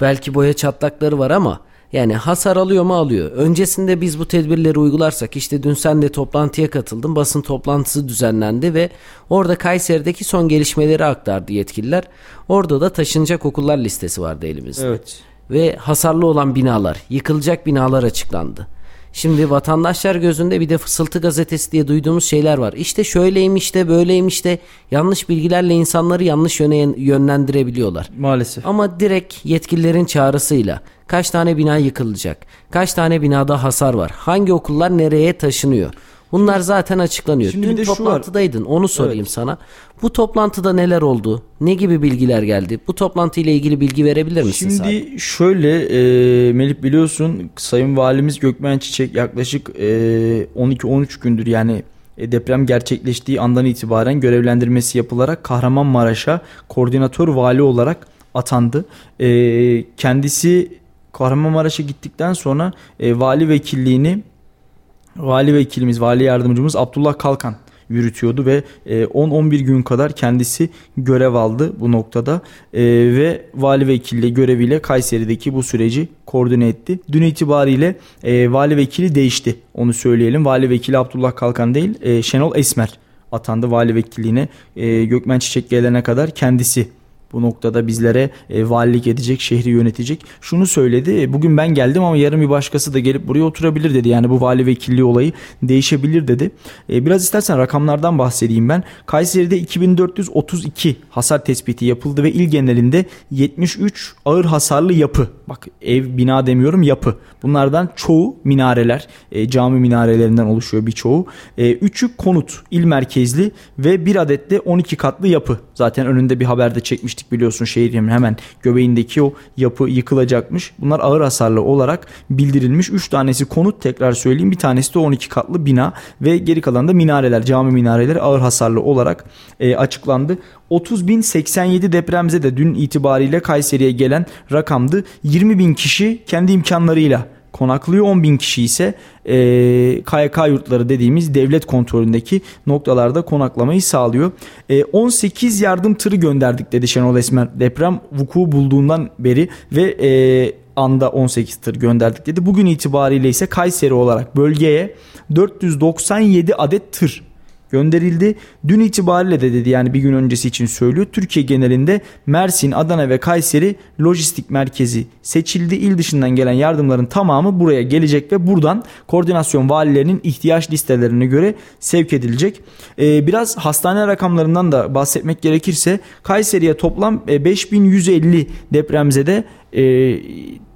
Belki boya çatlakları var ama yani hasar alıyor mu alıyor. Öncesinde biz bu tedbirleri uygularsak işte dün sen de toplantıya katıldın. Basın toplantısı düzenlendi ve orada Kayseri'deki son gelişmeleri aktardı yetkililer. Orada da taşınacak okullar listesi vardı elimizde. Evet. Ve hasarlı olan binalar, yıkılacak binalar açıklandı. Şimdi vatandaşlar gözünde bir de fısıltı gazetesi diye duyduğumuz şeyler var. İşte şöyleymiş de böyleymiş de yanlış bilgilerle insanları yanlış yöne yönlendirebiliyorlar. Maalesef. Ama direkt yetkililerin çağrısıyla kaç tane bina yıkılacak, kaç tane binada hasar var, hangi okullar nereye taşınıyor, Bunlar zaten açıklanıyor. Şimdi Dün toplantıdaydın. Onu sorayım evet. sana. Bu toplantıda neler oldu? Ne gibi bilgiler geldi? Bu toplantı ile ilgili bilgi verebilir misin? Şimdi sadece? şöyle e, Melih biliyorsun Sayın Valimiz Gökmen Çiçek yaklaşık e, 12-13 gündür yani e, deprem gerçekleştiği andan itibaren görevlendirmesi yapılarak Kahramanmaraş'a koordinatör vali olarak atandı. E, kendisi Kahramanmaraş'a gittikten sonra e, vali vekilliğini vali vekilimiz, vali yardımcımız Abdullah Kalkan yürütüyordu ve 10-11 e, gün kadar kendisi görev aldı bu noktada e, ve vali vekilliği göreviyle Kayseri'deki bu süreci koordine etti. Dün itibariyle e, vali vekili değişti onu söyleyelim. Vali vekili Abdullah Kalkan değil Şenol Esmer atandı vali vekilliğine Gökmen Çiçek gelene kadar kendisi bu noktada bizlere e, valilik edecek, şehri yönetecek. Şunu söyledi. E, bugün ben geldim ama yarın bir başkası da gelip buraya oturabilir dedi. Yani bu vali vekilliği olayı değişebilir dedi. E, biraz istersen rakamlardan bahsedeyim ben. Kayseri'de 2432 hasar tespiti yapıldı ve il genelinde 73 ağır hasarlı yapı. Bak ev, bina demiyorum yapı. Bunlardan çoğu minareler, e, cami minarelerinden oluşuyor birçoğu. E, üçü konut, il merkezli ve bir adet de 12 katlı yapı. Zaten önünde bir haberde çekmiştik biliyorsun şehrin hemen göbeğindeki o yapı yıkılacakmış. Bunlar ağır hasarlı olarak bildirilmiş. 3 tanesi konut tekrar söyleyeyim. Bir tanesi de 12 katlı bina ve geri kalan da minareler, cami minareleri ağır hasarlı olarak e, açıklandı. 30.087 depremize de dün itibariyle Kayseri'ye gelen rakamdı. 20 bin kişi kendi imkanlarıyla konaklıyor. 10 bin kişi ise e, KYK yurtları dediğimiz devlet kontrolündeki noktalarda konaklamayı sağlıyor. E, 18 yardım tırı gönderdik dedi Şenol Esmer deprem vuku bulduğundan beri ve e, anda 18 tır gönderdik dedi. Bugün itibariyle ise Kayseri olarak bölgeye 497 adet tır gönderildi. Dün itibariyle de dedi yani bir gün öncesi için söylüyor. Türkiye genelinde Mersin, Adana ve Kayseri lojistik merkezi seçildi. İl dışından gelen yardımların tamamı buraya gelecek ve buradan koordinasyon valilerinin ihtiyaç listelerine göre sevk edilecek. Ee, biraz hastane rakamlarından da bahsetmek gerekirse Kayseri'ye toplam 5150 e, depremzede e,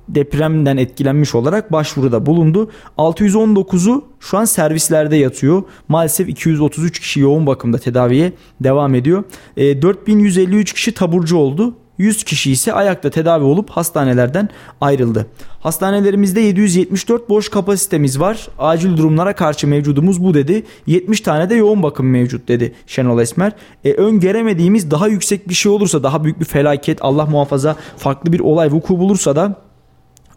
depremden etkilenmiş olarak başvuruda bulundu. 619'u şu an servislerde yatıyor. Maalesef 233 kişi yoğun bakımda tedaviye devam ediyor. E, 4153 kişi taburcu oldu. 100 kişi ise ayakta tedavi olup hastanelerden ayrıldı. Hastanelerimizde 774 boş kapasitemiz var. Acil durumlara karşı mevcudumuz bu dedi. 70 tane de yoğun bakım mevcut dedi Şenol Esmer. E, öngöremediğimiz daha yüksek bir şey olursa daha büyük bir felaket Allah muhafaza farklı bir olay vuku bulursa da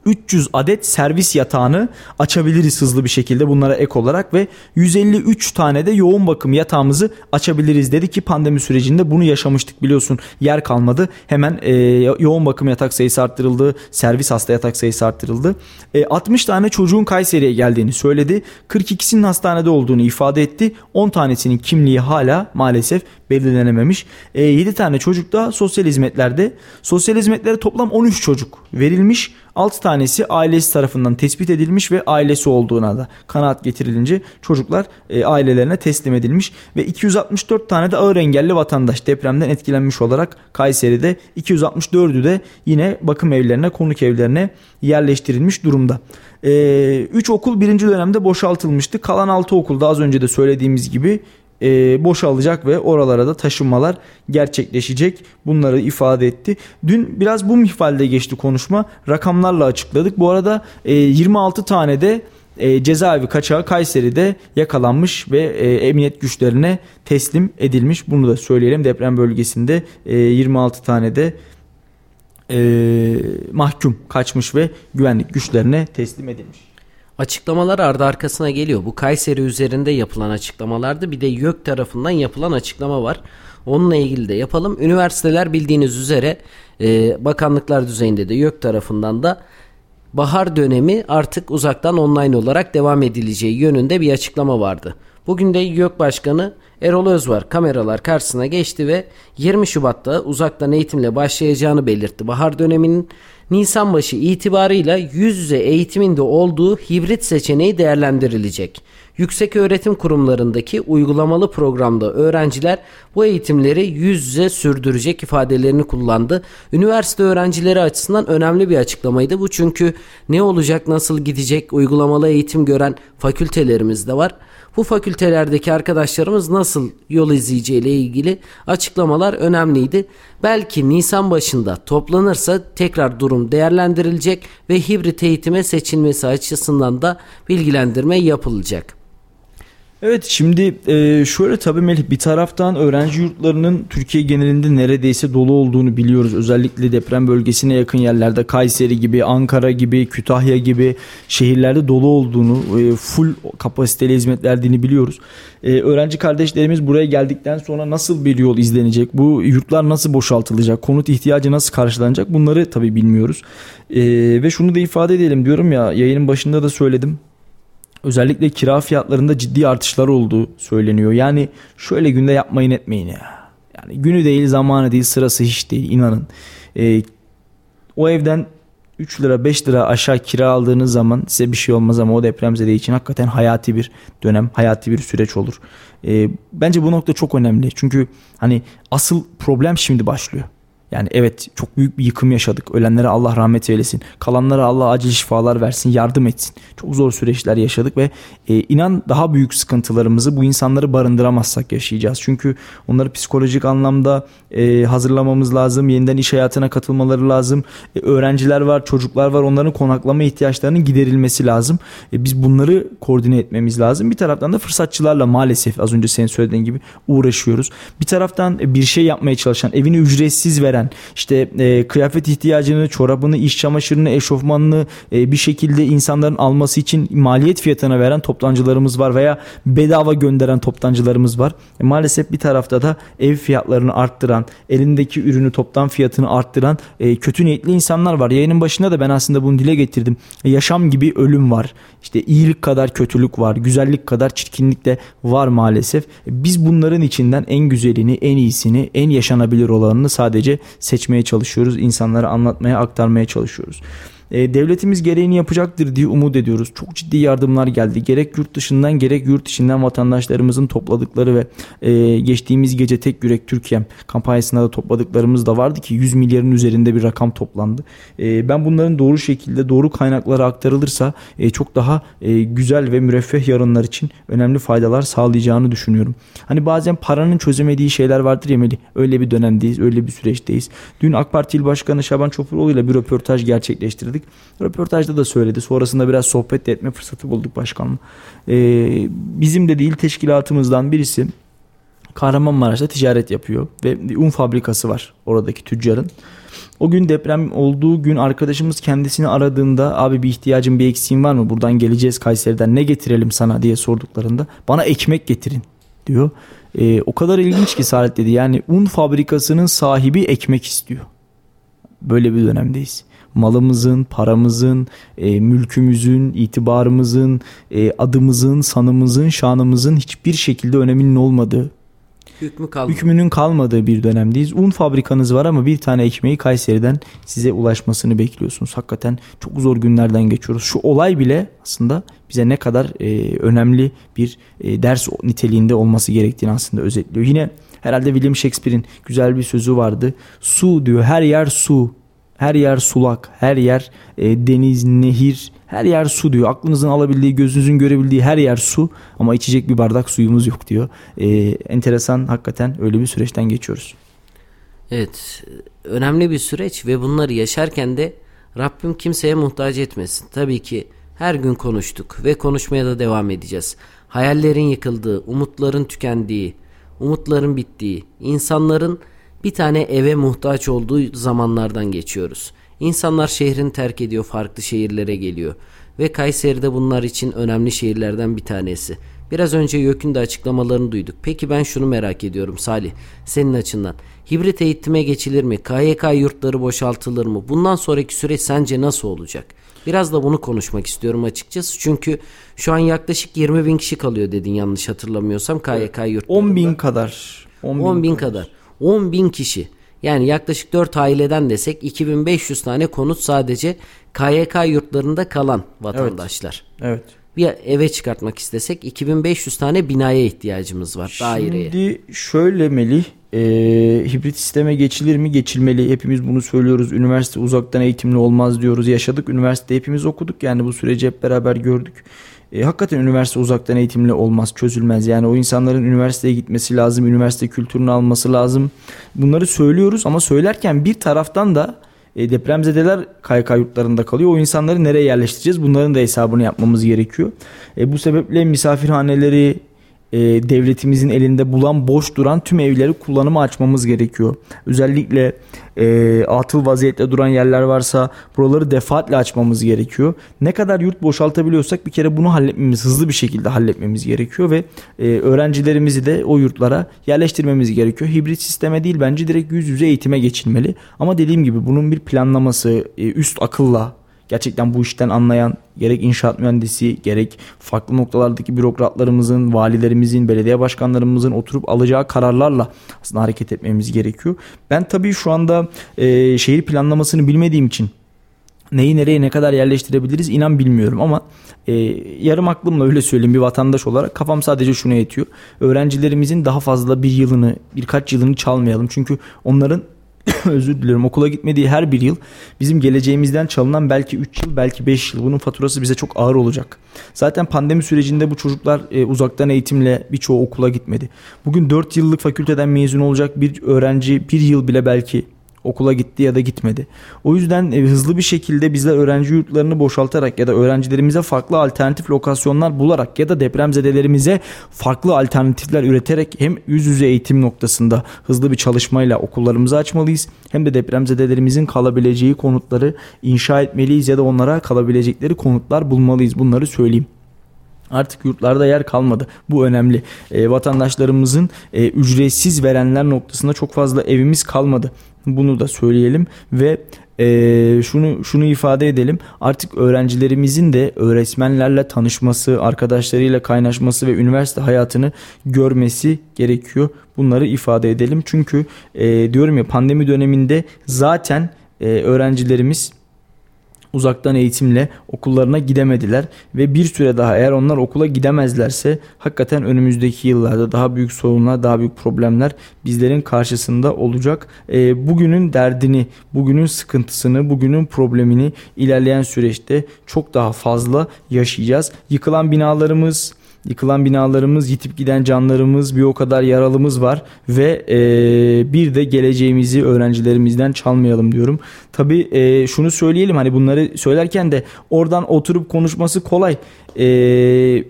300 adet servis yatağını açabiliriz hızlı bir şekilde bunlara ek olarak ve 153 tane de yoğun bakım yatağımızı açabiliriz. Dedi ki pandemi sürecinde bunu yaşamıştık biliyorsun. Yer kalmadı. Hemen e, yoğun bakım yatak sayısı arttırıldı. Servis hasta yatak sayısı arttırıldı. E, 60 tane çocuğun Kayseri'ye geldiğini söyledi. 42'sinin hastanede olduğunu ifade etti. 10 tanesinin kimliği hala maalesef belirlenememiş. E, 7 tane çocuk da sosyal hizmetlerde. Sosyal hizmetlere toplam 13 çocuk verilmiş 6 tanesi ailesi tarafından tespit edilmiş ve ailesi olduğuna da kanaat getirilince çocuklar e, ailelerine teslim edilmiş ve 264 tane de ağır engelli vatandaş depremden etkilenmiş olarak Kayseri'de 264'ü de yine bakım evlerine konuk evlerine yerleştirilmiş durumda. 3 e, okul birinci dönemde boşaltılmıştı. Kalan 6 okulda az önce de söylediğimiz gibi e, boşalacak ve oralara da taşınmalar gerçekleşecek. Bunları ifade etti. Dün biraz bu mihvalde geçti konuşma. Rakamlarla açıkladık. Bu arada e, 26 tane de e, cezaevi kaçağı Kayseri'de yakalanmış ve e, emniyet güçlerine teslim edilmiş. Bunu da söyleyelim. Deprem bölgesinde e, 26 tane de e, mahkum kaçmış ve güvenlik güçlerine teslim edilmiş. Açıklamalar ardı arkasına geliyor. Bu Kayseri üzerinde yapılan açıklamalardı. Bir de YÖK tarafından yapılan açıklama var. Onunla ilgili de yapalım. Üniversiteler bildiğiniz üzere e, bakanlıklar düzeyinde de YÖK tarafından da bahar dönemi artık uzaktan online olarak devam edileceği yönünde bir açıklama vardı. Bugün de YÖK Başkanı Erol Özvar kameralar karşısına geçti ve 20 Şubat'ta uzaktan eğitimle başlayacağını belirtti. Bahar döneminin Nisan başı itibarıyla yüz yüze eğitiminde olduğu hibrit seçeneği değerlendirilecek. Yüksek öğretim kurumlarındaki uygulamalı programda öğrenciler bu eğitimleri yüz yüze sürdürecek ifadelerini kullandı. Üniversite öğrencileri açısından önemli bir açıklamaydı bu çünkü ne olacak nasıl gidecek uygulamalı eğitim gören fakültelerimiz de var. Bu fakültelerdeki arkadaşlarımız nasıl yol izleyeceğiyle ilgili açıklamalar önemliydi. Belki Nisan başında toplanırsa tekrar durum değerlendirilecek ve hibrit eğitime seçilmesi açısından da bilgilendirme yapılacak. Evet şimdi e, şöyle tabii Melih bir taraftan öğrenci yurtlarının Türkiye genelinde neredeyse dolu olduğunu biliyoruz. Özellikle deprem bölgesine yakın yerlerde Kayseri gibi, Ankara gibi, Kütahya gibi şehirlerde dolu olduğunu, e, full kapasiteli hizmet verdiğini biliyoruz. E, öğrenci kardeşlerimiz buraya geldikten sonra nasıl bir yol izlenecek? Bu yurtlar nasıl boşaltılacak? Konut ihtiyacı nasıl karşılanacak? Bunları tabii bilmiyoruz. ve şunu da ifade edelim diyorum ya yayının başında da söyledim özellikle kira fiyatlarında ciddi artışlar olduğu söyleniyor. Yani şöyle günde yapmayın etmeyin ya. Yani günü değil zamanı değil sırası hiç değil inanın. Ee, o evden 3 lira 5 lira aşağı kira aldığınız zaman size bir şey olmaz ama o depremzede için hakikaten hayati bir dönem, hayati bir süreç olur. Ee, bence bu nokta çok önemli. Çünkü hani asıl problem şimdi başlıyor. Yani evet çok büyük bir yıkım yaşadık. Ölenlere Allah rahmet eylesin. Kalanlara Allah acil şifalar versin, yardım etsin. Çok zor süreçler yaşadık ve e, inan daha büyük sıkıntılarımızı bu insanları barındıramazsak yaşayacağız. Çünkü onları psikolojik anlamda e, hazırlamamız lazım. Yeniden iş hayatına katılmaları lazım. E, öğrenciler var, çocuklar var. Onların konaklama ihtiyaçlarının giderilmesi lazım. E, biz bunları koordine etmemiz lazım. Bir taraftan da fırsatçılarla maalesef az önce senin söylediğin gibi uğraşıyoruz. Bir taraftan bir şey yapmaya çalışan, evini ücretsiz veren veren işte e, kıyafet ihtiyacını, çorabını, iş çamaşırını, eşofmanını e, bir şekilde insanların alması için maliyet fiyatına veren toptancılarımız var veya bedava gönderen toptancılarımız var. E, maalesef bir tarafta da ev fiyatlarını arttıran, elindeki ürünü toptan fiyatını arttıran e, kötü niyetli insanlar var. Yayının başında da ben aslında bunu dile getirdim. E, yaşam gibi ölüm var. İşte iyilik kadar kötülük var. Güzellik kadar çirkinlik de var maalesef. Biz bunların içinden en güzelini, en iyisini, en yaşanabilir olanını sadece seçmeye çalışıyoruz. insanlara anlatmaya, aktarmaya çalışıyoruz. E, devletimiz gereğini yapacaktır diye umut ediyoruz. Çok ciddi yardımlar geldi. Gerek yurt dışından gerek yurt içinden vatandaşlarımızın topladıkları ve e, geçtiğimiz gece tek yürek Türkiye'm kampanyasında da topladıklarımız da vardı ki 100 milyarın üzerinde bir rakam toplandı. E, ben bunların doğru şekilde doğru kaynaklara aktarılırsa çok daha güzel ve müreffeh yarınlar için önemli faydalar sağlayacağını düşünüyorum. Hani bazen paranın çözemediği şeyler vardır ya Melih. Öyle bir dönemdeyiz, öyle bir süreçteyiz. Dün AK Parti İl Başkanı Şaban Çopuroğlu ile bir röportaj gerçekleştirdik söyledik. Röportajda da söyledi. Sonrasında biraz sohbet de etme fırsatı bulduk başkanla. Ee, bizim de değil teşkilatımızdan birisi Kahramanmaraş'ta ticaret yapıyor ve bir un fabrikası var oradaki tüccarın. O gün deprem olduğu gün arkadaşımız kendisini aradığında abi bir ihtiyacın bir eksiğin var mı? Buradan geleceğiz Kayseri'den ne getirelim sana diye sorduklarında bana ekmek getirin diyor. Ee, o kadar ilginç ki Salih dedi yani un fabrikasının sahibi ekmek istiyor. Böyle bir dönemdeyiz malımızın, paramızın, e, mülkümüzün, itibarımızın, e, adımızın, sanımızın, şanımızın hiçbir şekilde öneminin olmadığı Hükmü kalmadı. Hükmünün kalmadığı bir dönemdeyiz. Un fabrikanız var ama bir tane ekmeği Kayseri'den size ulaşmasını bekliyorsunuz. Hakikaten çok zor günlerden geçiyoruz. Şu olay bile aslında bize ne kadar e, önemli bir e, ders niteliğinde olması gerektiğini aslında özetliyor. Yine herhalde William Shakespeare'in güzel bir sözü vardı. Su diyor her yer su Her yer sulak, her yer e, deniz, nehir, her yer su diyor. Aklınızın alabildiği, gözünüzün görebildiği her yer su ama içecek bir bardak suyumuz yok diyor. E, enteresan hakikaten öyle bir süreçten geçiyoruz. Evet, önemli bir süreç ve bunları yaşarken de Rabbim kimseye muhtaç etmesin. Tabii ki her gün konuştuk ve konuşmaya da devam edeceğiz. Hayallerin yıkıldığı, umutların tükendiği, umutların bittiği, insanların bir tane eve muhtaç olduğu zamanlardan geçiyoruz. İnsanlar şehrini terk ediyor, farklı şehirlere geliyor. Ve Kayseri'de bunlar için önemli şehirlerden bir tanesi. Biraz önce YÖK'ün de açıklamalarını duyduk. Peki ben şunu merak ediyorum Salih, senin açından. Hibrit eğitime geçilir mi? KYK yurtları boşaltılır mı? Bundan sonraki süreç sence nasıl olacak? Biraz da bunu konuşmak istiyorum açıkçası. Çünkü şu an yaklaşık 20 bin kişi kalıyor dedin yanlış hatırlamıyorsam KYK yurtlarında. 10 bin kadar. 10 bin, 10 bin kadar. kadar. 10 bin kişi. Yani yaklaşık 4 aileden desek 2500 tane konut sadece KYK yurtlarında kalan vatandaşlar. Evet. evet. Bir eve çıkartmak istesek 2500 tane binaya ihtiyacımız var daireye. Şimdi şöyle Melih e, hibrit sisteme geçilir mi? Geçilmeli. Hepimiz bunu söylüyoruz. Üniversite uzaktan eğitimli olmaz diyoruz. Yaşadık. Üniversite hepimiz okuduk. Yani bu süreci hep beraber gördük. E, hakikaten üniversite uzaktan eğitimli olmaz, çözülmez. Yani o insanların üniversiteye gitmesi lazım, üniversite kültürünü alması lazım. Bunları söylüyoruz ama söylerken bir taraftan da e, depremzedeler KYK yurtlarında kalıyor. O insanları nereye yerleştireceğiz? Bunların da hesabını yapmamız gerekiyor. E, bu sebeple misafirhaneleri, e, devletimizin elinde bulan boş duran tüm evleri kullanıma açmamız gerekiyor. Özellikle e, atıl vaziyette duran yerler varsa buraları defaatle açmamız gerekiyor. Ne kadar yurt boşaltabiliyorsak bir kere bunu halletmemiz, hızlı bir şekilde halletmemiz gerekiyor ve e, öğrencilerimizi de o yurtlara yerleştirmemiz gerekiyor. Hibrit sisteme değil bence direkt yüz yüze eğitime geçilmeli. Ama dediğim gibi bunun bir planlaması, e, üst akılla gerçekten bu işten anlayan gerek inşaat mühendisi gerek farklı noktalardaki bürokratlarımızın, valilerimizin, belediye başkanlarımızın oturup alacağı kararlarla aslında hareket etmemiz gerekiyor. Ben tabii şu anda e, şehir planlamasını bilmediğim için neyi nereye ne kadar yerleştirebiliriz inan bilmiyorum ama e, yarım aklımla öyle söyleyeyim bir vatandaş olarak kafam sadece şuna yetiyor. Öğrencilerimizin daha fazla bir yılını birkaç yılını çalmayalım çünkü onların özür dilerim okula gitmediği her bir yıl bizim geleceğimizden çalınan belki 3 yıl belki 5 yıl bunun faturası bize çok ağır olacak. Zaten pandemi sürecinde bu çocuklar e, uzaktan eğitimle birçoğu okula gitmedi. Bugün 4 yıllık fakülteden mezun olacak bir öğrenci bir yıl bile belki okula gitti ya da gitmedi. O yüzden e, hızlı bir şekilde bizler öğrenci yurtlarını boşaltarak ya da öğrencilerimize farklı alternatif lokasyonlar bularak ya da depremzedelerimize farklı alternatifler üreterek hem yüz yüze eğitim noktasında hızlı bir çalışmayla okullarımızı açmalıyız. Hem de depremzedelerimizin kalabileceği konutları inşa etmeliyiz ya da onlara kalabilecekleri konutlar bulmalıyız. Bunları söyleyeyim. Artık yurtlarda yer kalmadı. Bu önemli. E, vatandaşlarımızın e, ücretsiz verenler noktasında çok fazla evimiz kalmadı. Bunu da söyleyelim ve e, şunu şunu ifade edelim. Artık öğrencilerimizin de öğretmenlerle tanışması, arkadaşlarıyla kaynaşması ve üniversite hayatını görmesi gerekiyor. Bunları ifade edelim. Çünkü e, diyorum ya pandemi döneminde zaten e, öğrencilerimiz uzaktan eğitimle okullarına gidemediler ve bir süre daha eğer onlar okula gidemezlerse hakikaten önümüzdeki yıllarda daha büyük sorunlar, daha büyük problemler bizlerin karşısında olacak. E, bugünün derdini, bugünün sıkıntısını, bugünün problemini ilerleyen süreçte çok daha fazla yaşayacağız. Yıkılan binalarımız, Yıkılan binalarımız, yitip giden canlarımız, bir o kadar yaralımız var ve e, bir de geleceğimizi öğrencilerimizden çalmayalım diyorum. Tabi e, şunu söyleyelim hani bunları söylerken de oradan oturup konuşması kolay. E,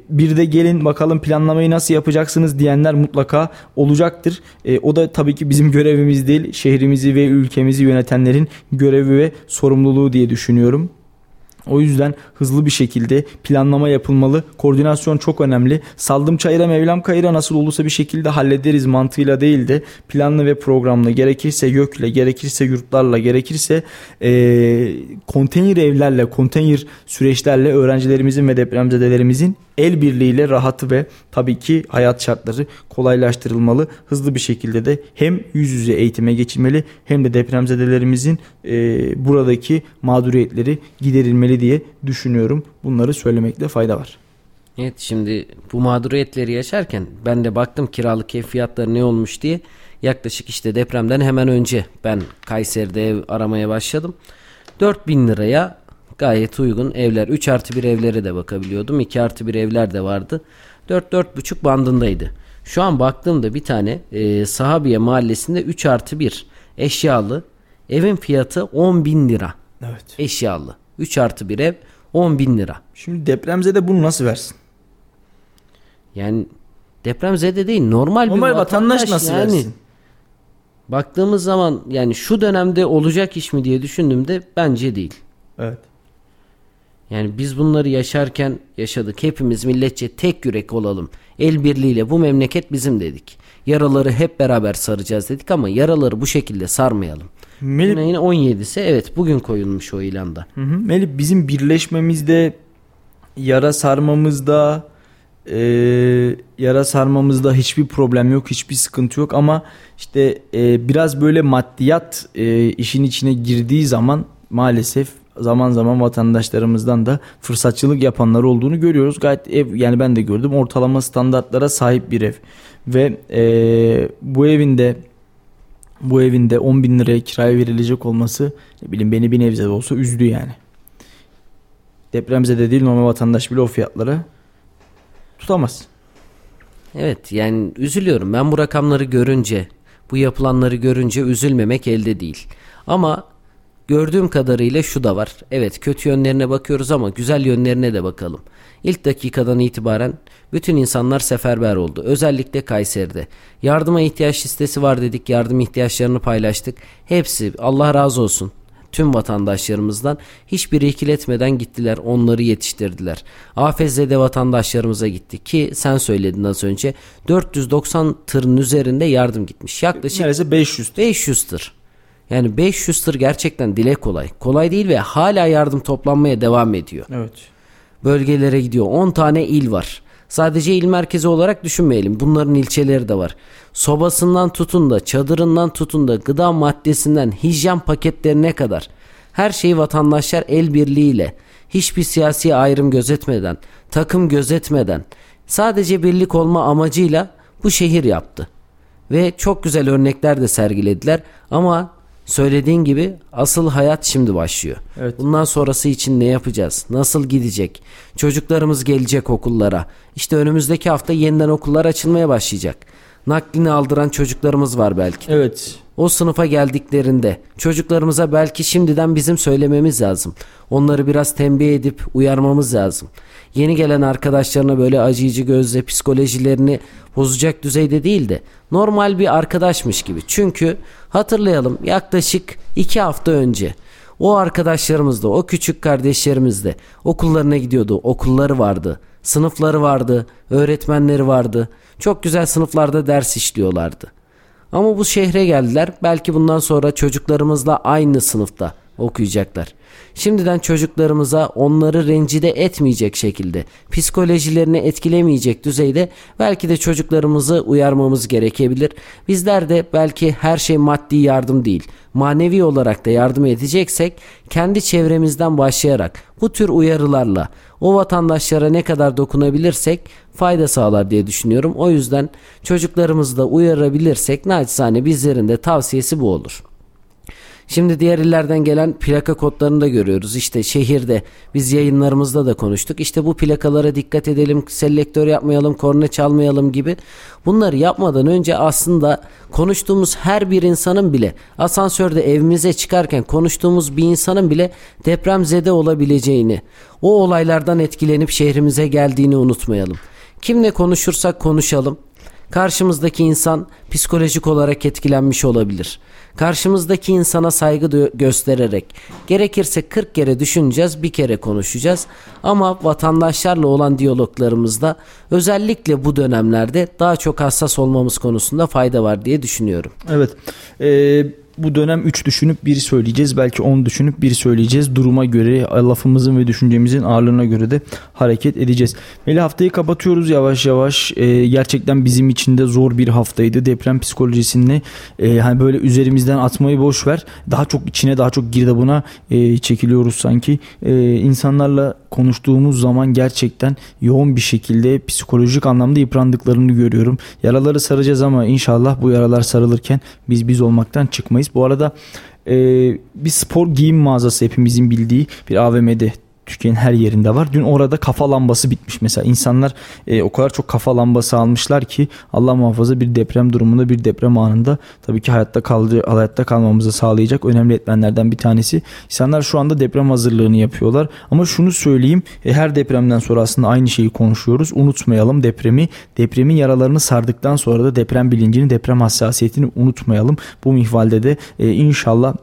bir de gelin bakalım planlamayı nasıl yapacaksınız diyenler mutlaka olacaktır. E, o da tabii ki bizim görevimiz değil, şehrimizi ve ülkemizi yönetenlerin görevi ve sorumluluğu diye düşünüyorum. O yüzden hızlı bir şekilde planlama yapılmalı. Koordinasyon çok önemli. Saldım çayıra Mevlam kayıra nasıl olursa bir şekilde hallederiz mantığıyla değil de planlı ve programlı gerekirse YÖK'le gerekirse yurtlarla gerekirse e, konteyner evlerle konteyner süreçlerle öğrencilerimizin ve depremzedelerimizin el birliğiyle rahatı ve tabii ki hayat şartları kolaylaştırılmalı. Hızlı bir şekilde de hem yüz yüze eğitime geçilmeli hem de depremzedelerimizin e, buradaki mağduriyetleri giderilmeli diye düşünüyorum. Bunları söylemekte fayda var. Evet şimdi bu mağduriyetleri yaşarken ben de baktım kiralık ev fiyatları ne olmuş diye yaklaşık işte depremden hemen önce ben Kayseri'de ev aramaya başladım. 4000 liraya gayet uygun evler. 3 artı 1 evlere de bakabiliyordum. 2 artı 1 evler de vardı. 4-4,5 bandındaydı. Şu an baktığımda bir tane e, Sahabiye mahallesinde 3 artı 1 eşyalı evin fiyatı 10 bin lira. Evet. Eşyalı. 3 artı 1 ev 10 bin lira. Şimdi depremzede bunu nasıl versin? Yani depremzede değil normal, Normal bir vatandaş nasıl yani. versin? Baktığımız zaman yani şu dönemde olacak iş mi diye düşündüğümde bence değil. Evet. Yani biz bunları yaşarken yaşadık. Hepimiz milletçe tek yürek olalım. El birliğiyle bu memleket bizim dedik. Yaraları hep beraber saracağız dedik ama yaraları bu şekilde sarmayalım. Melih, Yine 17'si evet bugün koyulmuş o ilanda. Hı hı. Melih bizim birleşmemizde, yara sarmamızda, e, yara sarmamızda hiçbir problem yok, hiçbir sıkıntı yok ama işte e, biraz böyle maddiyat e, işin içine girdiği zaman maalesef zaman zaman vatandaşlarımızdan da fırsatçılık yapanlar olduğunu görüyoruz. Gayet ev yani ben de gördüm ortalama standartlara sahip bir ev ve e, bu evinde bu evinde 10 bin liraya kiraya verilecek olması ne bileyim beni bir nebze de olsa üzdü yani. Depremzede değil normal vatandaş bile o fiyatlara tutamaz. Evet yani üzülüyorum. Ben bu rakamları görünce, bu yapılanları görünce üzülmemek elde değil. Ama gördüğüm kadarıyla şu da var. Evet kötü yönlerine bakıyoruz ama güzel yönlerine de bakalım. İlk dakikadan itibaren bütün insanlar seferber oldu. Özellikle Kayseri'de. Yardıma ihtiyaç listesi var dedik. Yardım ihtiyaçlarını paylaştık. Hepsi Allah razı olsun tüm vatandaşlarımızdan hiçbir ikiletmeden gittiler onları yetiştirdiler. Afezzede vatandaşlarımıza gitti ki sen söyledin az önce 490 tırın üzerinde yardım gitmiş. Yaklaşık Neredeyse 500. 500 tır. Yani 500 tır gerçekten dile kolay. Kolay değil ve hala yardım toplanmaya devam ediyor. Evet. Bölgelere gidiyor. 10 tane il var. Sadece il merkezi olarak düşünmeyelim. Bunların ilçeleri de var. Sobasından tutun da, çadırından tutun da, gıda maddesinden, hijyen paketlerine kadar her şeyi vatandaşlar el birliğiyle, hiçbir siyasi ayrım gözetmeden, takım gözetmeden, sadece birlik olma amacıyla bu şehir yaptı. Ve çok güzel örnekler de sergilediler ama söylediğin gibi asıl hayat şimdi başlıyor. Evet. Bundan sonrası için ne yapacağız? Nasıl gidecek? Çocuklarımız gelecek okullara. İşte önümüzdeki hafta yeniden okullar açılmaya başlayacak. Naklini aldıran çocuklarımız var belki. Evet. O sınıfa geldiklerinde çocuklarımıza belki şimdiden bizim söylememiz lazım. Onları biraz tembih edip uyarmamız lazım. Yeni gelen arkadaşlarına böyle acıyıcı gözle psikolojilerini bozacak düzeyde değil de normal bir arkadaşmış gibi. Çünkü hatırlayalım yaklaşık iki hafta önce o arkadaşlarımız da o küçük kardeşlerimiz de okullarına gidiyordu. Okulları vardı. Sınıfları vardı. Öğretmenleri vardı. Çok güzel sınıflarda ders işliyorlardı. Ama bu şehre geldiler. Belki bundan sonra çocuklarımızla aynı sınıfta okuyacaklar. Şimdiden çocuklarımıza onları rencide etmeyecek şekilde, psikolojilerini etkilemeyecek düzeyde belki de çocuklarımızı uyarmamız gerekebilir. Bizler de belki her şey maddi yardım değil, manevi olarak da yardım edeceksek kendi çevremizden başlayarak bu tür uyarılarla o vatandaşlara ne kadar dokunabilirsek fayda sağlar diye düşünüyorum. O yüzden çocuklarımızı da uyarabilirsek naçizane bizlerin de tavsiyesi bu olur. Şimdi diğer illerden gelen plaka kodlarını da görüyoruz. İşte şehirde biz yayınlarımızda da konuştuk. İşte bu plakalara dikkat edelim, selektör yapmayalım, korna çalmayalım gibi. Bunları yapmadan önce aslında konuştuğumuz her bir insanın bile asansörde evimize çıkarken konuştuğumuz bir insanın bile depremzede olabileceğini, o olaylardan etkilenip şehrimize geldiğini unutmayalım. Kimle konuşursak konuşalım. Karşımızdaki insan psikolojik olarak etkilenmiş olabilir. Karşımızdaki insana saygı gö- göstererek gerekirse 40 kere düşüneceğiz, bir kere konuşacağız. Ama vatandaşlarla olan diyaloglarımızda özellikle bu dönemlerde daha çok hassas olmamız konusunda fayda var diye düşünüyorum. Evet. Ee, bu dönem 3 düşünüp bir söyleyeceğiz. Belki 10 düşünüp bir söyleyeceğiz. Duruma göre, lafımızın ve düşüncemizin ağırlığına göre de hareket edeceğiz. Melih haftayı kapatıyoruz yavaş yavaş. Ee, gerçekten bizim için de zor bir haftaydı. Deprem psikolojisini e, hani böyle üzerimizden atmayı boş ver. Daha çok içine daha çok girdabına e, çekiliyoruz sanki. E, insanlarla konuştuğumuz zaman gerçekten yoğun bir şekilde psikolojik anlamda yıprandıklarını görüyorum. Yaraları saracağız ama inşallah bu yaralar sarılırken biz biz olmaktan çıkmayız Mayıs. Bu arada e, bir spor giyim mağazası hepimizin bildiği bir AVM'de Türkiye'nin her yerinde var. Dün orada kafa lambası bitmiş mesela. İnsanlar e, o kadar çok kafa lambası almışlar ki Allah muhafaza bir deprem durumunda bir deprem anında tabii ki hayatta kaldı hayatta kalmamızı sağlayacak önemli etmenlerden bir tanesi. İnsanlar şu anda deprem hazırlığını yapıyorlar. Ama şunu söyleyeyim e, her depremden sonra aslında aynı şeyi konuşuyoruz. Unutmayalım depremi. Depremin yaralarını sardıktan sonra da deprem bilincini, deprem hassasiyetini unutmayalım. Bu mihvalde de e, inşallah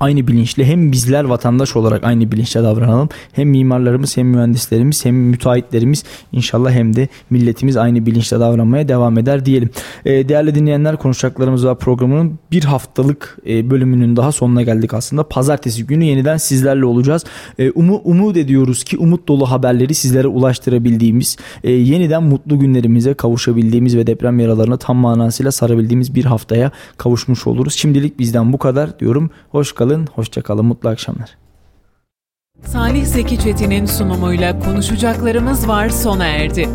aynı bilinçle hem bizler vatandaş olarak aynı bilinçle davranalım. Hem mimarlarımız hem mühendislerimiz hem müteahhitlerimiz inşallah hem de milletimiz aynı bilinçle davranmaya devam eder diyelim. E, değerli dinleyenler konuşacaklarımız var programının bir haftalık e, bölümünün daha sonuna geldik aslında. Pazartesi günü yeniden sizlerle olacağız. E, umu, umut ediyoruz ki umut dolu haberleri sizlere ulaştırabildiğimiz, e, yeniden mutlu günlerimize kavuşabildiğimiz ve deprem yaralarına tam manasıyla sarabildiğimiz bir haftaya kavuşmuş oluruz. Şimdilik bizden bu kadar diyorum. Hoş kalın, hoşça kalın, mutlu akşamlar. Salih Zeki Çetin'in sunumuyla konuşacaklarımız var sona erdi.